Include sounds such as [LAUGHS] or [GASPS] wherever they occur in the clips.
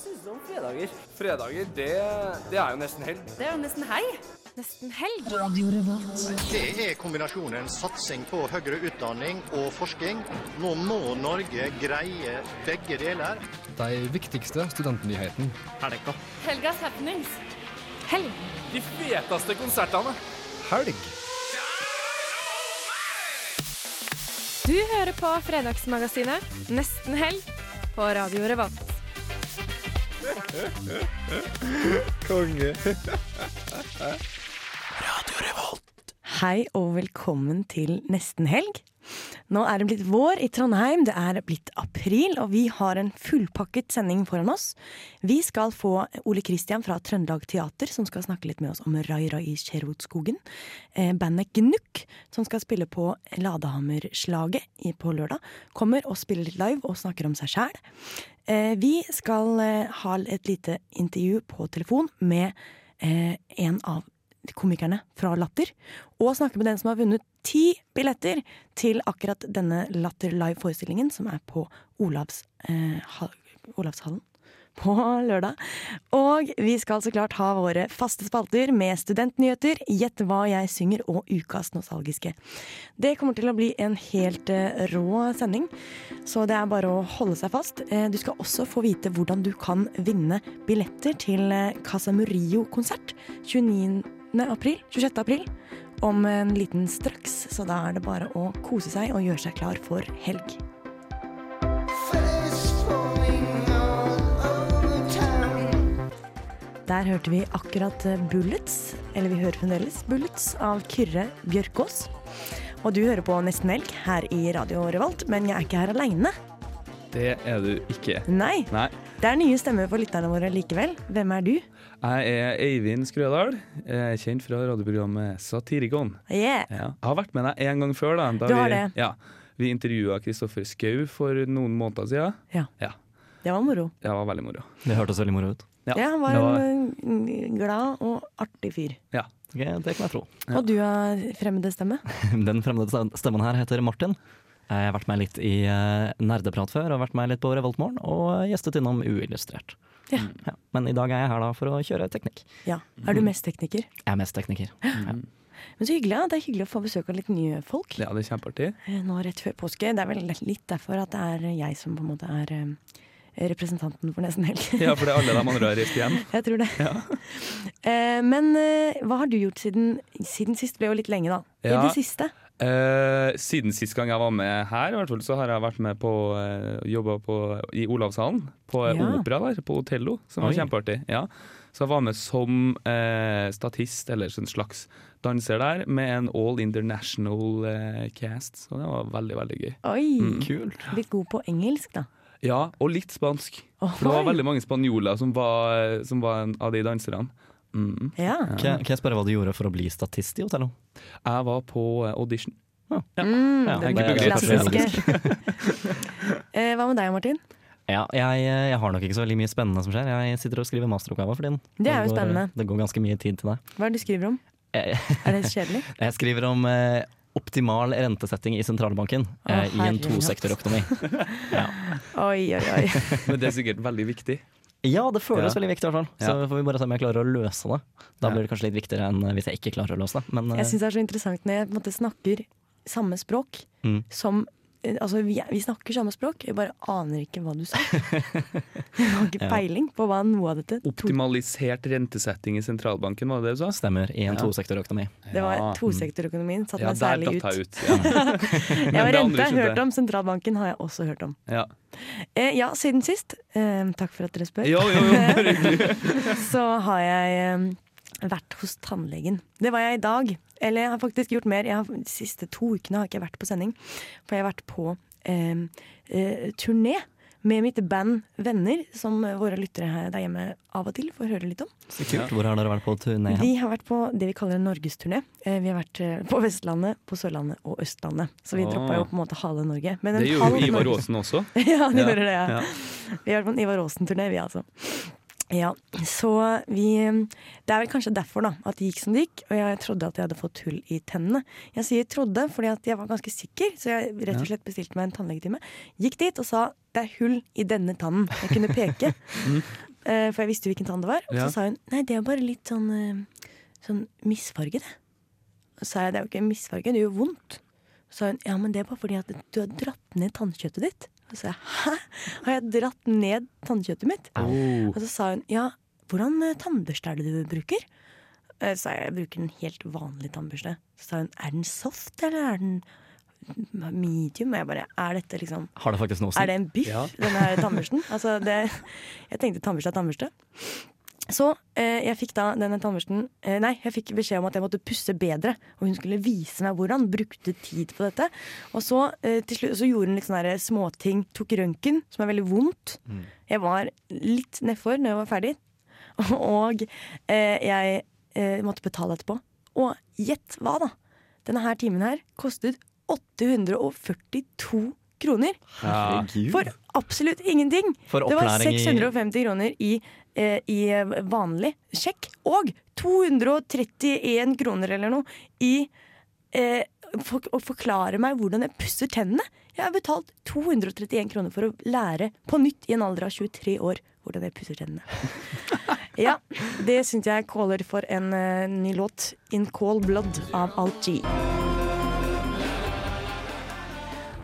Hva syns du om fredager? Fredager, det, det er jo nesten helg. Det er jo nesten hei. Nesten helg. Det er kombinasjonen satsing på høyere utdanning og forskning. Nå må Norge greie begge deler. De viktigste studentnyhetene. Helgas happenings. Helg. De feteste konsertene. Helg. Du hører på Fredagsmagasinet Nesten helg på Radio Revolt. Konge. Radio Revolt. Hei og velkommen til nesten helg. Nå er det blitt vår i Trondheim, det er blitt april, og vi har en fullpakket sending foran oss. Vi skal få Ole Kristian fra Trøndelag Teater, som skal snakke litt med oss om Rai Rai i Sherwoodskogen. Eh, bandet Gnukk, som skal spille på Ladehammerslaget på lørdag, kommer og spiller live og snakker om seg sjæl. Eh, vi skal eh, ha et lite intervju på telefon med eh, en av komikerne fra Latter, og snakke med den som har vunnet ti billetter til akkurat denne Latter Live-forestillingen, som er på Olavs, eh, Olavshallen på lørdag. Og vi skal så klart ha våre faste spalter med studentnyheter, Gjett hva jeg synger og Ukas nostalgiske. Det kommer til å bli en helt eh, rå sending, så det er bare å holde seg fast. Eh, du skal også få vite hvordan du kan vinne billetter til eh, Casa Murillo-konsert 29. april, 26. april om en liten straks, så da er det bare å kose seg og gjøre seg klar for helg. Der hørte vi akkurat eh, Bullets, eller vi hører fremdeles Bullets, av Kyrre Bjørkås. Og du hører på Nesten Helg her i Radio Revolt, men jeg er ikke her aleine. Det er du ikke. Nei, Nei. det er nye stemmer for lytterne våre likevel. Hvem er du? Jeg er Eivind Skrødal. Er kjent fra radioprogrammet Satirikon. Yeah. Ja. Jeg har vært med deg en gang før. da, da Du har vi, det. Ja, vi intervjua Kristoffer Schou for noen måneder siden. Ja. Ja. Det var moro. Det var veldig moro. Det hørtes veldig moro ut. Ja, Ja, han var var- en glad og artig fyr. Ja. Det kan jeg tro. Og du har fremmede stemme? [LAUGHS] Den fremmede stemmen her heter Martin. Jeg har vært med litt i eh, nerdeprat før, og vært med litt på Revoltmorgen, og gjestet innom Uillustrert. Ja. Ja. Men i dag er jeg her da for å kjøre teknikk. Ja. Er du mest tekniker? Jeg er mest tekniker. Ja. Men så hyggelig, ja. Det er hyggelig å få besøk av litt nye folk. ja, det er kjempeartig. Eh, Nå rett før påske. Det er vel litt derfor at det er jeg som på en måte er eh, representanten for Nesten Helg. Ja, for det er alle de andre har reist hjem. [LAUGHS] Jeg tror det. [LAUGHS] Eh, Men eh, hva har du gjort siden, siden sist? ble jo litt lenge, da. I Ja. det siste? Eh, siden sist gang jeg var med her, i hvert fall, så har jeg vært med på uh, jobba i Olavshallen. På eh, Ja. opera der, på Otello, som var Oi. kjempeartig. Ja. Så jeg var med som eh, statist, eller en slags danser der, med en all international eh, cast. Så det var veldig, veldig gøy. Oi! Mm. Kult. Litt god på engelsk, da. Ja, og litt spansk. For det var veldig mange spanjoler som var, som var en av de danserne. Mm. Ja. Kan, kan jeg spørre hva du gjorde for å bli statist i Otello? Jeg var på eh, audition. Mm, Ja, den det er klassiske. [LAUGHS] eh, hva med deg, Martin? Ja, jeg, jeg har nok ikke så veldig mye spennende som skjer. Jeg sitter og skriver masteroppgave for tiden. Det er jo går, spennende. Det går ganske mye tid til deg. Hva er det du skriver om? Er det kjedelig? [LAUGHS] jeg skriver om eh, optimal rentesetting i sentralbanken Å, eh, i en tosektorøkonomi. [LAUGHS] ja. Oi, oi, oi. [LAUGHS] Men det er sikkert veldig viktig. ja, det føles Ja. veldig viktig i hvert fall. Så Ja. får vi bare se om jeg klarer å løse det. Da Ja. blir det kanskje litt viktigere enn hvis jeg ikke klarer å løse det. Men eh, Jeg syns det er så interessant når jeg på en måte snakker samme språk Mm. som eh, Altså, vi, vi snakker samme språk, jeg bare aner ikke hva du sa. [LAUGHS] Jeg har ikke peiling på hva noe av dette Optimalisert rentesetting i sentralbanken, var det det du sa? stemmer i en Ja. tosektorøkonomi. Det var tosektorøkonomien. Satte Ja, meg særlig ut. jeg ut. Ja. [LAUGHS] Ja, rente har jeg hørt om, sentralbanken har jeg også hørt om. Ja. Eh, ja, siden sist, eh, takk for at dere spør, Jo, jo, jo, [LAUGHS] så har jeg eh, vært hos tannlegen. Det var jeg i dag. Eller jeg har faktisk gjort mer. Jeg har, de siste to ukene har jeg ikke vært på sending, for jeg har vært på eh, eh, turné. Med mitt band Venner, som våre lyttere her der hjemme av og til får høre litt om. Så kult. Hvor har dere vært på turné? Vi har vært på det vi kaller en norgesturné. Eh, Vi har vært eh, på Vestlandet, på Sørlandet og Østlandet. Så vi Ah. droppa jo på en måte halve Norge. Men en Det gjorde jo Ivar Aasen også. [LAUGHS] ja, de Ja, gjorde det, ja. ja. Vi har vært på en Ivar Aasen-turné, vi altså. Ja, så vi Det er vel kanskje derfor da at det gikk som det gikk, og jeg trodde at jeg hadde fått hull i tennene. Jeg sier trodde fordi at jeg var ganske sikker, så jeg rett og slett bestilte meg en tannlegetime. Gikk dit og sa det er hull i denne tannen. Jeg kunne peke. mm. [LAUGHS] for jeg visste hvilken tann det var. Og Ja. så sa hun nei, det er bare litt sånn, eh, sånn misfarge, det. Og så sa jeg det er jo ikke misfarge, det gjør vondt. Så sa hun ja, men det er bare fordi at du har dratt ned tannkjøttet ditt. Og så sa jeg hæ? Har jeg dratt ned tannkjøttet mitt? Oh. Og så sa hun ja, hvordan eh, tannbørste er det du bruker? Så sa jeg jeg bruker en helt vanlig tannbørste. Så sa hun er den soft, eller er den medium? Og jeg bare er dette liksom Har det faktisk noe å si? er det en biff, Ja. denne tannbørsten? Altså, det, jeg tenkte tannbørste er tannbørste. Så eh, jeg fikk da denne tannbørsten eh, Nei, jeg fikk beskjed om at jeg måtte pusse bedre. Og hun skulle vise meg hvordan. Brukte tid på dette. Og så eh, til slutt så gjorde hun litt sånne småting. Tok røntgen, som er veldig vondt. Jeg var litt nedfor når jeg var ferdig. [LAUGHS] Og eh, jeg eh, måtte betale etterpå. Og gjett hva, da? Denne her timen her kostet 842 kroner. Ja. For absolutt ingenting! For Det var opplæring i 650 kroner i, eh, i vanlig sjekk, og 231 kroner eller noe i eh, for, å forklare meg hvordan jeg pusser tennene. Jeg har betalt 231 kroner for å lære på nytt i en alder av 23 år hvordan jeg pusser tennene. [LAUGHS] Ja, det syns jeg caller for en uh, ny låt. 'In Cold Blood' av Alt G.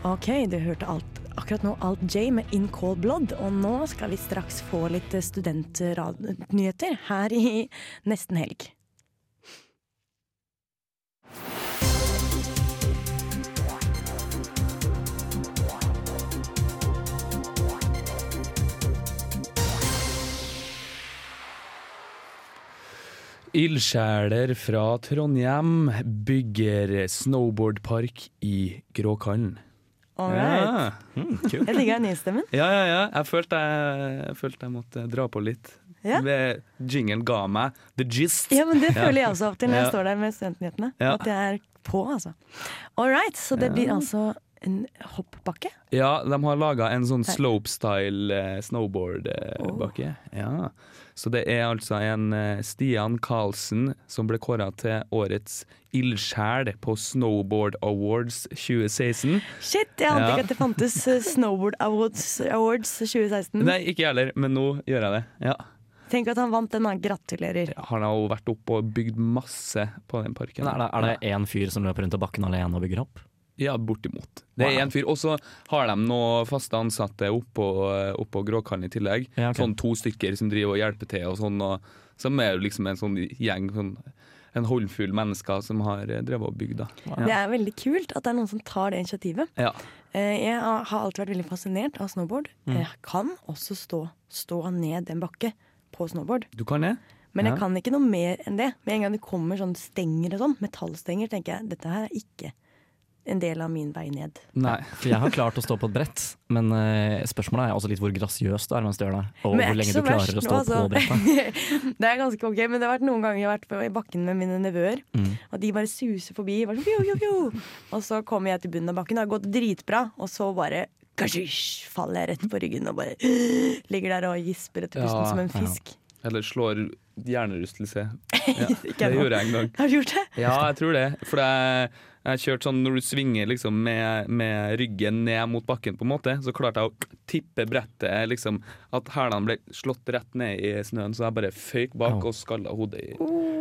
Ok, du hørte alt, akkurat nå Alt J med In Cold Blood, og nå skal vi straks få litt studentnyheter her i Nesten Helg. Ildsjeler fra Trondheim bygger snowboardpark i Gråkallen. All right. Ja. Mm. Jeg digger nystemmen. ja, ja, ja. Jeg følte jeg, jeg følte jeg måtte dra på litt. Ja. Ved Jinglen ga meg the gist. Ja, men det føler jeg også av og til når jeg står der med studentnyhetene. At jeg er på, altså. All right, så det blir altså en hoppbakke. Ja, de har laga en sånn slopestyle eh, snowboardbakke. Ja. Så det er altså en eh, Stian Karlsen som ble kåra til årets ildsjel på Snowboard Awards 2016. Shit, jeg ante Ja. ikke at det fantes eh, Snowboard Awards, Awards 2016. Nei, ikke jeg heller, men nå gjør jeg det. Ja. Tenk at han vant den, da. Gratulerer. Han har jo vært oppe og bygd masse på den parken. Er det, én fyr som løper rundt i bakken alene og bygger opp? Ja, bortimot. Det er Wow. fyr. Og så har de noen faste ansatte oppå, oppå Gråkallen i tillegg. Ja, okay. Sånn to stykker som driver og hjelper til og sånn. Og, som er jo liksom en sånn gjeng, sånn, en håndfull mennesker som har eh, drevet og bygd. da. Det er veldig kult at det er noen som tar det initiativet. Ja. Eh, Jeg har alltid vært veldig fascinert av snowboard. Mm. Jeg kan også stå, stå ned en bakke på snowboard. Du kan det? Men jeg kan ikke noe mer enn det. Med en gang det kommer sånn stenger og sånn, metallstenger, tenker jeg dette her er ikke en del av min vei ned. Nei. For jeg har klart å stå på et brett, men uh, spørsmålet er også litt hvor grasiøst du er mens du gjør det. Og er hvor lenge du klarer å å nå, stå altså. på brettet. [LAUGHS] det er ganske ok, men det har vært noen ganger jeg har vært på, i bakken med mine nevøer. Mm. Og de bare suser forbi. Bare sånn, fjo, fjo, fjo. Og så kommer jeg til bunnen av bakken, det har gått dritbra. Og så bare kashish, faller jeg rett på ryggen og bare [GASPS] ligger der og gisper etter pusten Ja, som en ja. fisk. Eller slår hjernerystelse. [LAUGHS] Ja, det gjorde jeg en gang. Har du gjort det? Ja, jeg tror det. For jeg, kjørte sånn når du svinger liksom med, med ryggen ned mot bakken, på en måte, så klarte jeg å tippe brettet. liksom At hælene ble slått rett ned i snøen, så jeg bare føyk bak oh. og skalla hodet i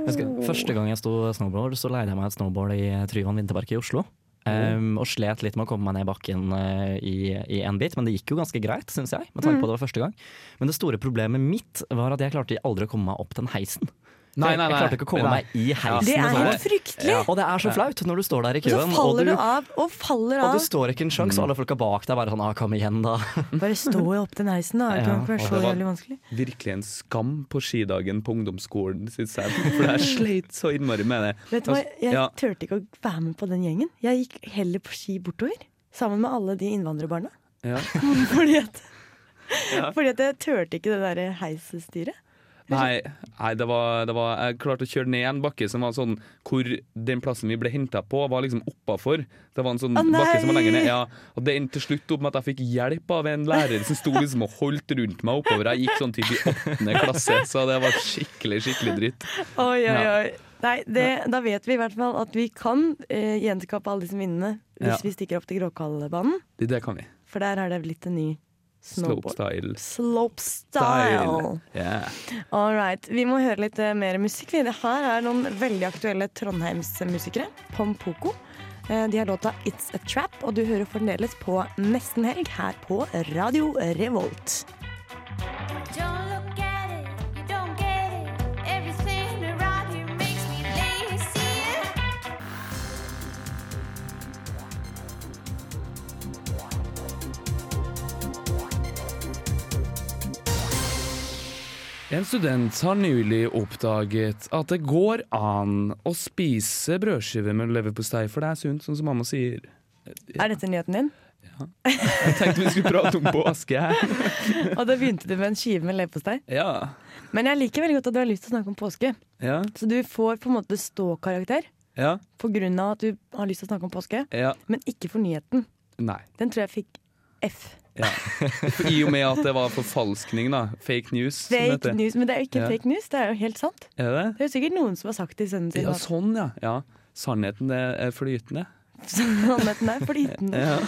husker, første gang jeg sto snowboard, så leide jeg meg et snowboard i Tryvann vinterpark i Oslo. Um, og slet litt med å komme meg ned bakken uh, i, i en bit, men det gikk jo ganske greit, syns jeg. Med tanke på det var første gang Men det store problemet mitt var at jeg klarte aldri å komme meg opp den heisen. Nei, jeg- nei, Jeg klarte ikke å komme meg i heisen. Det er helt fryktelig! Og det er så flaut når du står der i køen. Og så faller og du, du av og faller og du står ikke en sjanse, og alle folka bak deg bare sånn ah, 'kom igjen', da. [LAUGHS] Bare stå opp den heisen, da. Det Ja, kan ikke være og så det var- jævlig vanskelig. Virkelig en skam på skidagen på ungdomsskolen, syns jeg. For jeg [LAUGHS] sleit så innmari med det. Vet du hva, Altså, Jeg ja. turte ikke å være med på den gjengen. Jeg gikk heller på ski bortover. Sammen med alle de innvandrerbarna. Ja. [LAUGHS] Fordi at, Ja. fordi at jeg turte ikke det der heisstyret. Nei, nei det, var, det var Jeg klarte å kjøre ned en bakke som var sånn hvor den plassen vi ble henta på, var liksom oppafor. Det var en sånn oh, bakke som var lenger ned. Ja, og det endte til slutt opp med at jeg fikk hjelp av en lærer som sto liksom og holdt rundt meg oppover. Jeg gikk sånn typ i åttende klasse, så det var skikkelig, skikkelig dritt. Oi, oi, Ja. oi. Nei, det, da vet vi i hvert fall at vi kan eh, gjenskape alle disse minnene hvis Ja. vi stikker opp til Gråkallbanen. Det, det kan vi. For der har det blitt en ny. Slopestyle. Slopestyle. Yeah. All right. Vi må høre litt eh, mer musikk. Det her er noen veldig aktuelle Trondheimsmusikere. Pompoko. Eh, De har låta 'It's a Trap', og du hører fremdeles på Nesten Helg her på Radio Revolt. Don't En student har nylig oppdaget at det går an å spise brødskive med leverpostei, for det er sunt, sånn som mamma sier. Er dette nyheten din? Ja. Jeg tenkte vi skulle prate om påske her. [LAUGHS] Og da begynte du med en skive med leverpostei. Ja. Men jeg liker veldig godt at du har lyst til å snakke om påske. Ja. Så du får på en måte ståkarakter Ja. på grunn av at du har lyst til å snakke om påske, ja. men ikke for nyheten. Nei. Den tror jeg fikk F. Ja. [LAUGHS] I og med at det var forfalskning, da. Fake news. som Fake heter. news. Men det er jo ikke Ja. fake news, det er jo helt sant. Er det det? Er jo sikkert noen som har sagt det i sønnen sin. Ja, sånn, ja. ja. Sannheten er flytende. [LAUGHS] Sannheten er flytende. Ja.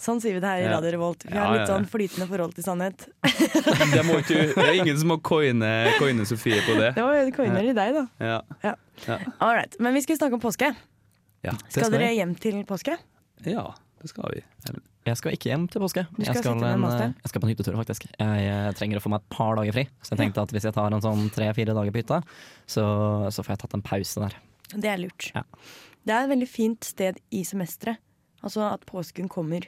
Sånn sier vi det her i. Radio Revolt. Vi Ja, har litt ja. sånn flytende forhold til sannhet. [LAUGHS] Det, må ikke, det er ingen som må coine, coine Sofie på det. Det var coiner i deg, da. Ja. All right. Men vi skal snakke om påske. Ja. Skal skal dere hjem til påske? ja, det skal vi. Jeg skal ikke hjem til påske. Skal jeg, skal en, jeg skal på en hyttetur, faktisk. Jeg, jeg, trenger å få meg et par dager fri. Så jeg tenkte at hvis jeg tar en sånn tre-fire dager på hytta, så, så får jeg tatt en pause der. Det er lurt. Ja. Det er et veldig fint sted i semesteret. Altså at påsken kommer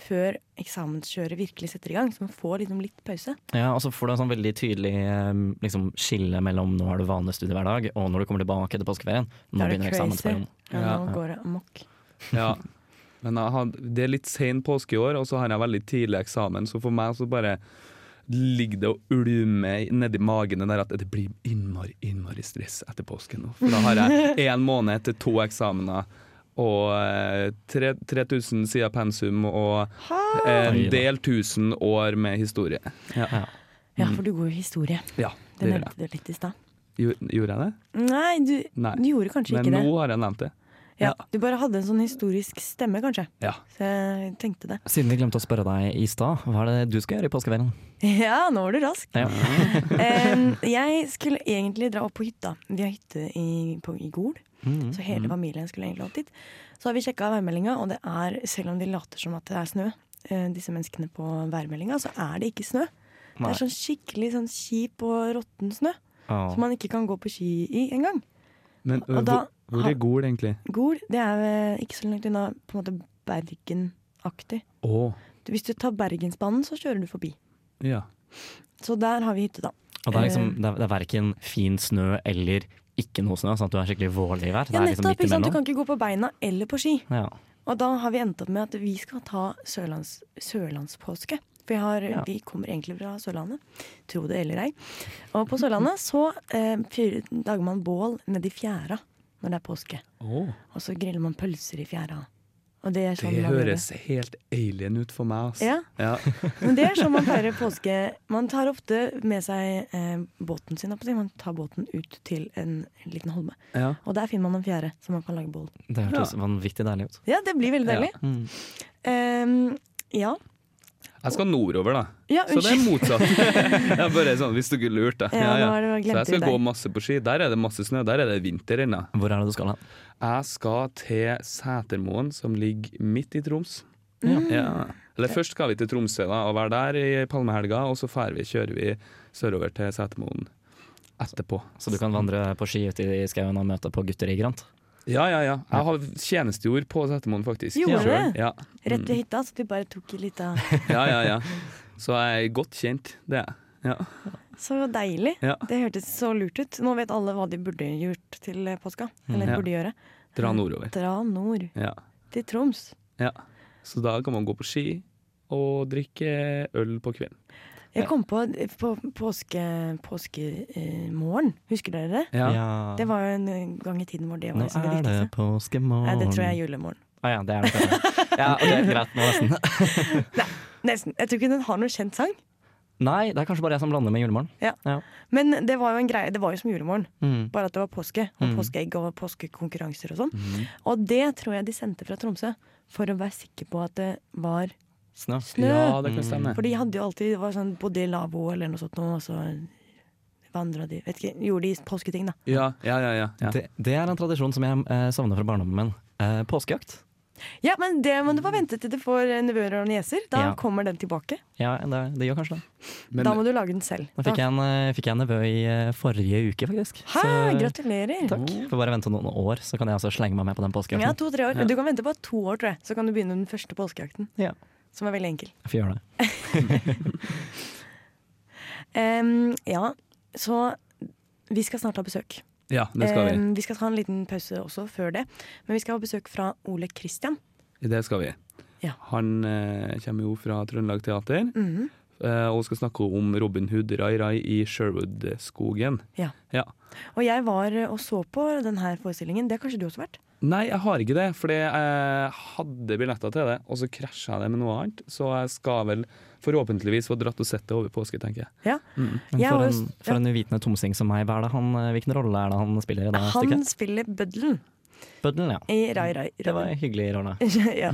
før eksamenskjøret virkelig setter i gang, så man får liksom litt pause. Ja, Og så får du en sånn veldig tydelig eh, liksom, skille mellom nå er du vanlig studiehverdag, og når du kommer tilbake etter påskeferien. Nå er begynner eksamensperioden. Ja, Ja. nå går det amok. Ja. Men jeg har, det er litt sen påske i år, og så har jeg veldig tidlig eksamen, så for meg så bare ligger det og ulmer nedi magen der at det blir innmari, innmari stress etter påsken nå. For da har jeg [LAUGHS] én måned til to eksamener. Og eh, 3000 sider pensum og en del tusen år med historie. Ja, Ja. Ja, for du går jo historie. ja Det det nevnte du litt i stad. Gjorde gjorde jeg det? Nei, du, Nei. du gjorde kanskje Men ikke det. Men nå har jeg nevnt det. Ja, du bare hadde en sånn historisk stemme, kanskje. Ja. Så jeg tenkte det. Siden vi glemte å spørre deg i stad, hva er det du skal gjøre i påskeferien? [LAUGHS] Ja, nå var du rask. Ja. [LAUGHS] Jeg skulle egentlig dra opp på hytta. Vi har hytte i, på, i Gol, Mm. så hele familien skulle egentlig opp dit. Så har vi sjekka værmeldinga, og det er, selv om de later som at det er snø, eh, disse menneskene på værmeldinga, så er det ikke snø. Det er sånn skikkelig sånn kjip og råtten snø, Oh. som man ikke kan gå på ski i engang. Men øh, da hvor, hvor er Gol, egentlig? Gol, det er eh, ikke så langt unna på en måte Bergen-aktig. Oh. Hvis du tar Bergensbanen, så kjører du forbi. ja. Så der har vi hytte, da. Og det er, liksom, Eh. det er, det er verken fin snø eller ikke noe snø, sånn at du er skikkelig vårlig i vær. Det Ja, er liksom ikke sant? Du kan ikke gå på beina eller på ski. Ja. Og da har vi endt opp med at vi skal ta sørlands, sørlandspåske. For har, Ja. vi kommer egentlig fra Sørlandet, tro det eller ei. Og på Sørlandet så eh, fyrer, lager man bål nedi fjæra når det er påske. Oh. Og så griller man pølser i fjæra. Og det er sånn Det man gjør høres helt alien ut for meg. Altså. Ja. Ja. [LAUGHS] Men det er sånn man feirer påske. Man tar ofte med seg eh, båten sin. Man tar båten ut til en liten holme. Ja. Og der finner man en fjære som man kan lage bål. Det hørtes vanvittig deilig ut. Ja, det blir veldig deilig. Mm. Um, ja. Jeg skal nordover, da. ja, Så det er motsatt. [LAUGHS] [LAUGHS] jeg bare sånn, Hvis du ikke lurte. Ja, ja, ja. det- Så jeg skal gå masse på ski. Der er det masse snø. Der er det vinter ennå. Hvor er det du skal hen? Jeg skal til Setermoen, som ligger midt i Troms. Mm. Ja. Eller først skal vi til Tromsø da, og være der i palmehelga, og så vi, kjører vi sørover til Setermoen etterpå. Så du kan vandre på ski ute i skauen og møte på gutter i grant? Ja, ja, ja. Jeg har tjenestegjord på Setermoen, faktisk. Gjorde du Selv. det? Ja. Rett Mm. ved hytta, så du bare tok i litt av [LAUGHS] ja, ja, ja. Så jeg er godt kjent, det er jeg. Ja. Så deilig. Ja. Det hørtes så lurt ut. Nå vet alle hva de burde gjort til påska. Eller Mm. Ja. burde gjøre. Dra nordover. Dra nord. Ja. Til Troms. ja. Så da kan man gå på ski og drikke øl på kvelden. Jeg kom på, på påske, påskemorgen. Husker dere det? Ja. Det var jo en gang i tiden hvor det var Nå liksom det er det viktigste. påskemorgen. Nei, det tror jeg er julemorgen. Ah, ja, det er det kanskje. [LAUGHS] Ja, ok, greit. Nå nesten. [LAUGHS] Nei, Nesten. Jeg tror ikke den har noen kjent sang. Nei, det er kanskje bare jeg som blander med julemorgen. Men det var jo en greie, det var jo som julemorgen. Mm. Bare at det var påske, og Mm. påskeegg og påskekonkurranser og sånn. Mhm. Og det tror jeg de sendte fra Tromsø for å være sikker på at det var Snø. Snø. Ja, det kan stemme. For de hadde jo alltid var sånn bodde i lavvo eller noe sånt, og så vandra de vet ikke, Gjorde de påsketing, da. Ja, ja, ja. ja, ja. Det, det er en tradisjon som jeg eh, savner fra barndommen min. Eh, påskejakt. Ja, men det må du bare vente til du får nevøer og nieser. Da Ja. kommer den tilbake. Ja, det, det gjør kanskje det. Men da må du lage den selv. Da fikk jeg en, eh, fikk jeg en nevø i eh, forrige uke, faktisk. Hæ, Så- gratulerer! Takk. Får bare vente noen år, så kan jeg også slenge meg med på den påskejakten. Ja, to-tre år. Ja. Du kan vente på to år, tror jeg. Så kan du begynne den første påskejakten. Ja. Som er veldig enkel. Jeg får gjøre det. [LAUGHS] um, ja, så vi skal snart ha besøk. ja, det skal vi. um, vi skal ta en liten pause også før det. Men vi skal ha besøk fra Ole Kristian. Det skal vi. Ja. Han uh, kommer jo fra Trøndelag Teater Mhm. eh, og skal snakke om Robin Hood Rai Rai i Sherwood-skogen. Ja. Ja. Og jeg var og så på denne forestillingen. Det har kanskje du også vært? Nei, jeg har ikke det, fordi jeg hadde billetter til det, og så krasja jeg det med noe annet. Så jeg skal vel forhåpentligvis få dratt og sett det over påske, tenker jeg. Ja. Mm. Jeg for, en, for en uvitende tomsing som meg, hva er det han, eh, hvilken rolle er det han spiller i det Han stykket? spiller bøddelen Bøddelen, ja. i Rai Rai. Det var hyggelig rolle. [LAUGHS] ja.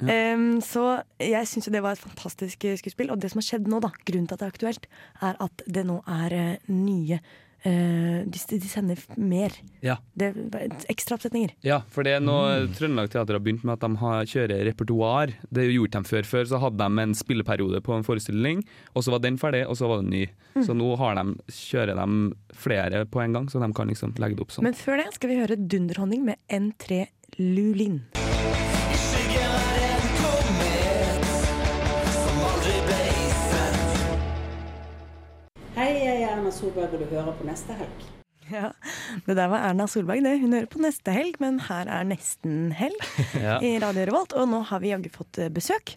um, så jeg syns jo det var et fantastisk skuespill. Og det som har skjedd nå, da, grunnen til at det er aktuelt, er at det nå er eh, nye eh, de, de sender mer. Ja. Det er Ekstraoppsetninger. Ja, for det er noe Mm. Trøndelag Teater har begynt med at de har, kjører repertoar. Det gjorde de før. Før så hadde de en spilleperiode på en forestilling, og så var den ferdig, og så var den ny. Mm. Så nå har de, kjører de flere på en gang, så de kan liksom legge det opp sånn. Men før det skal vi høre Dunderhonning med N3 Lulin. Hei, jeg er Erna Solberg, og du hører på neste helg. Ja, Det der var Erna Solberg. det. Hun hører på neste helg, men her er nesten helg [LAUGHS] Ja. i Radio Revolt. Og nå har vi jaggu fått eh, besøk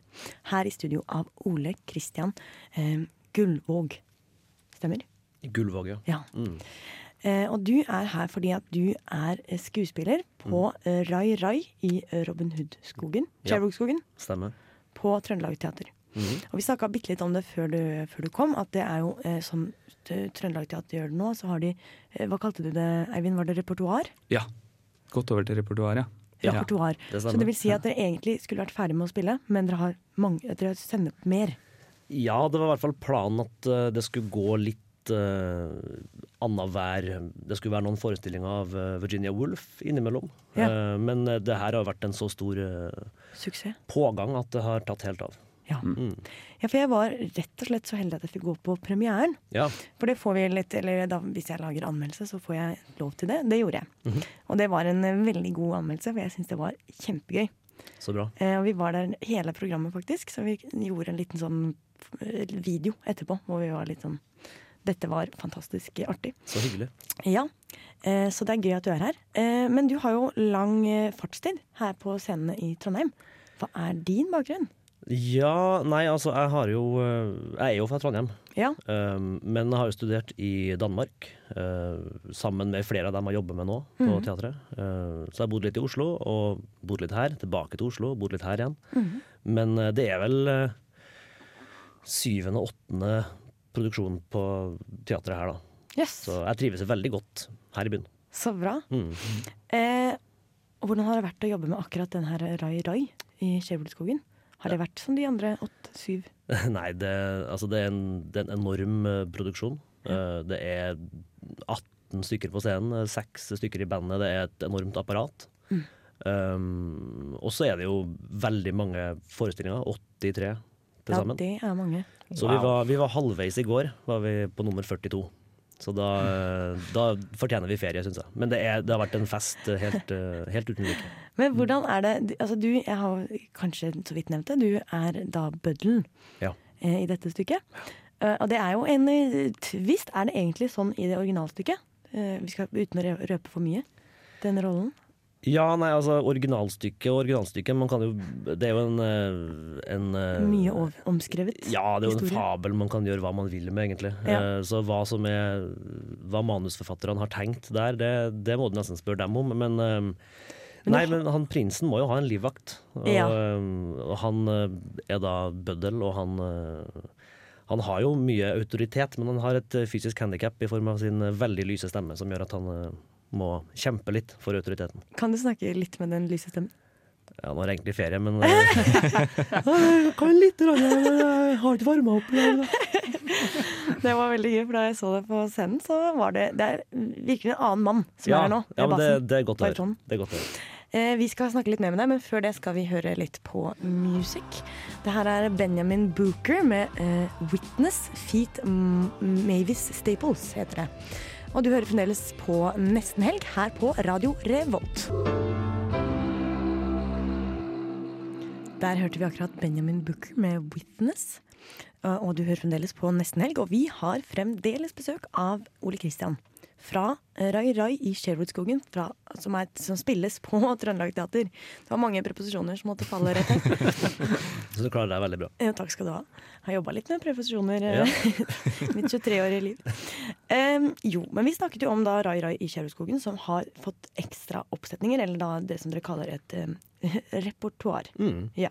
her i studio av Ole Kristian eh, Gullvåg. Stemmer? Gullvåg, ja. Ja. Eh, og du er her fordi at du er eh, skuespiller på mm. Rai Rai i eh, Robin Hood-skogen. Ja. Stemmer. På Trøndelag Teater. Mhm. Og vi snakka bitte litt om det før du, før du kom, at det er jo eh, som Trøndelag Teater gjør det nå, så har de eh, Hva kalte du det, Eivind? Var det repertoar? Ja. Gått over til repertoar, ja. Ja. Repertoar. det så det vil si at dere egentlig skulle vært ferdig med å spille, men dere har, mange, at dere har sendt opp mer. Ja, det var i hvert fall planen at uh, det skulle gå litt uh, annenhver Det skulle være noen forestillinger av eh, Virginia Woolf innimellom. Ja. Eh, men det her har vært en så stor Suksess. pågang at det har tatt helt av. Ja. Mm. ja, for jeg var rett og slett så heldig at jeg fikk gå på premieren. Ja. For det får vi litt, eller da, hvis jeg lager anmeldelse, så får jeg lov til det. Det gjorde jeg. Mhm. Og det var en eh, veldig god anmeldelse, for jeg syns det var kjempegøy. Så bra. Eh, og vi var der hele programmet, faktisk, så vi gjorde en liten sånn eh, video etterpå hvor vi var litt sånn Dette var fantastisk artig. Så hyggelig. Ja, eh, så det er gøy at du er her. Eh, men du har jo lang fartstid her på scenene i Trondheim. Hva er din bakgrunn? Ja, nei, altså jeg har jo eh, Jeg er jo fra Trondheim. Ja. Um, men jeg har jo studert i Danmark, uh, sammen med flere av dem jeg jobber med nå på Mhm. teatret. Uh, så jeg bodde litt i Oslo, og bodde litt her. Tilbake til Oslo, bodde litt her igjen. Mhm. Men uh, det er vel uh, syvende-åttende produksjon på teatret her, da. Yes. Så jeg trives veldig godt her i byen. Så bra. Mm. Eh, hvordan har det vært å jobbe med akkurat den her Rai Rai i Skjevulskogen? Har det vært som de andre åtte-syv? [LAUGHS] Nei, det, altså det, er en, det er en enorm eh, produksjon. Ja. det er 18 stykker på scenen, eh, seks stykker i bandet. Det er et enormt apparat. Mm. Um, og så er det jo veldig mange forestillinger. 83 til sammen. Ja, det er mange. Så vi var, vi var halvveis i går, var vi på nummer 42. Så da, eh, da fortjener vi ferie, syns jeg. Men det, er, det har vært en fest eh, helt, eh, helt uten like. Men hvordan er det Altså du, jeg har kanskje så vidt nevnt det, du er da bøddelen Ja. eh, i dette stykket. Eh, og det er jo en eh, tvist. Er det egentlig sånn i det originalstykket? Vi skal Uten å røpe for mye. Den rollen. Ja, nei, altså originalstykket og originalstykket Man kan jo Det er jo en, en Mye omskrevet omskrevet. Ja, det er jo en fabel man kan gjøre hva man vil med, egentlig. Ja. Så hva som er Hva manusforfatterne har tenkt der, det, det må du nesten spørre dem om. Men, Men nei, men han prinsen må jo ha en livvakt. Og, Ja. eh, og han eh, er da bøddel, og han eh, han har jo mye autoritet, men han har et fysisk handikap i form av sin veldig lyse stemme, som gjør at han må kjempe litt for autoriteten. Kan du snakke litt med den lyse stemmen? Ja, nå er det egentlig ferie, men [LAUGHS] [LAUGHS] Kan litt, men jeg har ikke varma opp. [LAUGHS] Det var veldig gøy, for da jeg så det på scenen, så var det Det er virkelig en annen mann som Ja, er her nå. ja, men det, det er godt å høre. Eh, vi skal snakke litt mer med deg, men før det skal vi høre litt på music. Det her er Benjamin Booker med eh, 'Witness Feet Mavis Staples', heter det. Og du hører fremdeles på Nesten Helg her på Radio Revolt. Der hørte vi akkurat Benjamin Booker med 'Witness'. Eh, Og du hører fremdeles på Nesten Helg, og vi har fremdeles besøk av Ole Kristian. Fra Rai Rai i Sherwoodskogen, fra- som, er, som spilles på [LAUGHS] Trøndelag Teater. Det var mange preposisjoner som måtte falle rett her. [LAUGHS] Så du klarer deg veldig bra. Ja, takk skal du ha. Har jobba litt med preposisjoner ja. [LAUGHS] mitt 23-årige liv. Um, jo, men vi snakket jo om da Rai Rai i Sherwoodskogen, som har fått ekstra oppsetninger, eller da det som dere kaller et um, repertoar. Mm. Ja.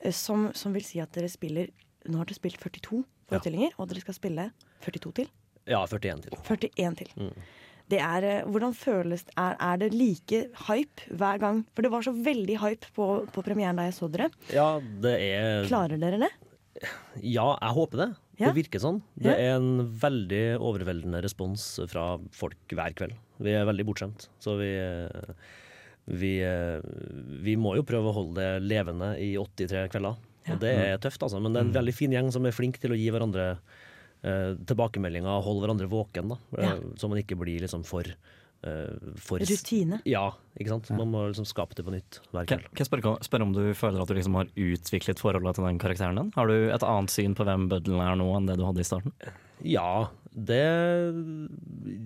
Eh, Som, som vil si at dere spiller Nå har dere spilt 42 forestillinger, og dere skal spille 42 til. Ja, 41 til. 41 til. Mm. Det er, eh, hvordan føles er, er det like hype hver gang? For det var så veldig hype på, på premieren da jeg så dere. Ja, det er Klarer dere det? Ja, jeg håper det. Ja. Det virker sånn. Det Ja. er en veldig overveldende respons fra folk hver kveld. Vi er veldig bortskjemt. Så vi, vi, vi må jo prøve å holde det levende i 83 kvelder. Og det er tøft, altså. Men det er en veldig fin gjeng som er flink til å gi hverandre eh, tilbakemeldinger og holde hverandre våken. da. Ja. Eh, Så man ikke blir liksom for, eh, for Rutine. Ja, ikke sant. Man må liksom skape det på nytt hver kveld. kan jeg spørre, spørre om du føler at du liksom har utviklet forholdet til den karakteren din? Har du et annet syn på hvem Bøddelen er nå enn det du hadde i starten? Ja, det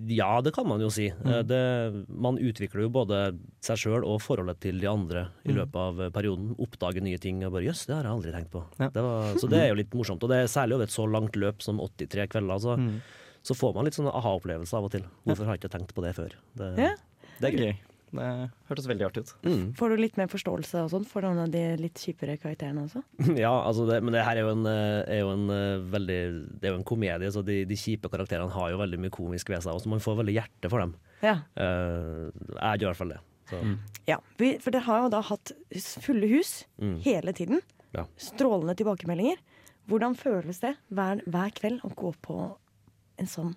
Ja, det kan man jo si. Mm. Eh, Det, man utvikler jo både seg sjøl og forholdet til de andre i Mm. løpet av eh, perioden. Oppdager nye ting og bare jøss, det har jeg aldri tenkt på. Ja. Det var, så det er jo [LAUGHS] litt morsomt. Og det er særlig over et så langt løp som 83 kvelder, så, Mm. så får man litt sånne aha-opplevelser av og til. Hvorfor har jeg ikke tenkt på det før? Det, Ja. det er gøy. Det hørtes veldig artig ut. Mm. Får du litt mer forståelse og sånn for noen av de litt kjipere karakterene også? [LAUGHS] Ja, altså det, men det her er jo en, eh, er jo en eh, veldig Det er jo en komedie, så de, de kjipe karakterene har jo veldig mye komisk ved seg. Og så man får veldig hjerte for dem. Ja. Uh, jeg gjør i hvert fall det. Så. ja. Vi, for dere har jo da hatt fulle hus Mm. hele tiden. Ja. Strålende tilbakemeldinger. Hvordan føles det hver, hver kveld å gå på en sånn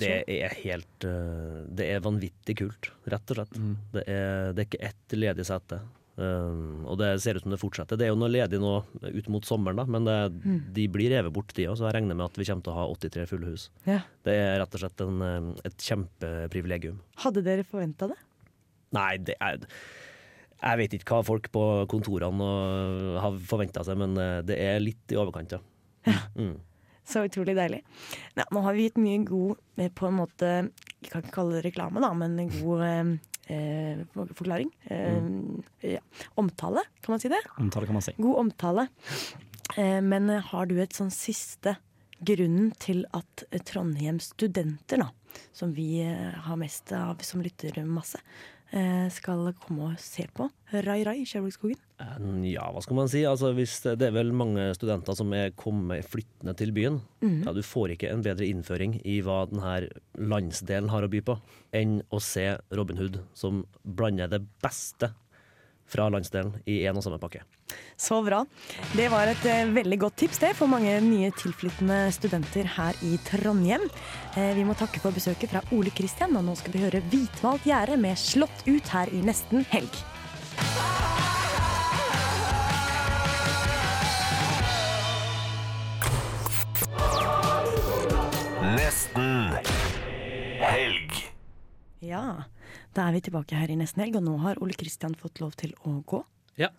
Det er helt eh, Det er vanvittig kult, rett og slett. Det, er, det er ikke ett ledig sete. Um, og det ser ut som det fortsetter. Det er jo noe ledig nå ut mot sommeren, da, men det, Mm. de blir revet bort, de òg. Så jeg regner med at vi kommer til å ha 83 fulle hus. Ja. Det er rett og slett en, eh, et kjempeprivilegium. Hadde dere forventa det? Nei, det er Jeg vet ikke hva folk på kontorene har forventa seg, men eh, det er litt i overkant, ja. Mm. Så utrolig deilig. Ja, nå har vi gitt mye god eh, på en måte Jeg kan ikke kalle det reklame, da, men god eh, eh, forklaring. Eh, ja. Omtale, kan man si det? Omtale kan man si. God omtale. Eh, men eh, har du et sånn siste grunnen til at Trondheim Trondheims studenter, da, som vi har mest av som lytter masse, skal komme og se på Rai Rai i Sherwoodskogen? Eh, Ja, hva skal man si? Altså, det er vel mange studenter som er kommet flyttende til byen. Mm. Ja, du får ikke en bedre innføring i hva denne landsdelen har å by på, enn å se Robin Hood, som blander det beste fra landsdelen i én og samme pakke. Så bra. Det var et eh, veldig godt tips det for mange nye tilflyttende studenter her i Trondheim. Eh, vi må takke for besøket fra Ole Kristian, og nå skal vi høre Hvitmalt gjerde med Slått ut her i nesten helg. Nesten helg. Ja, da er vi tilbake her i nesten helg, og nå har Ole Kristian fått lov til å gå. Ja.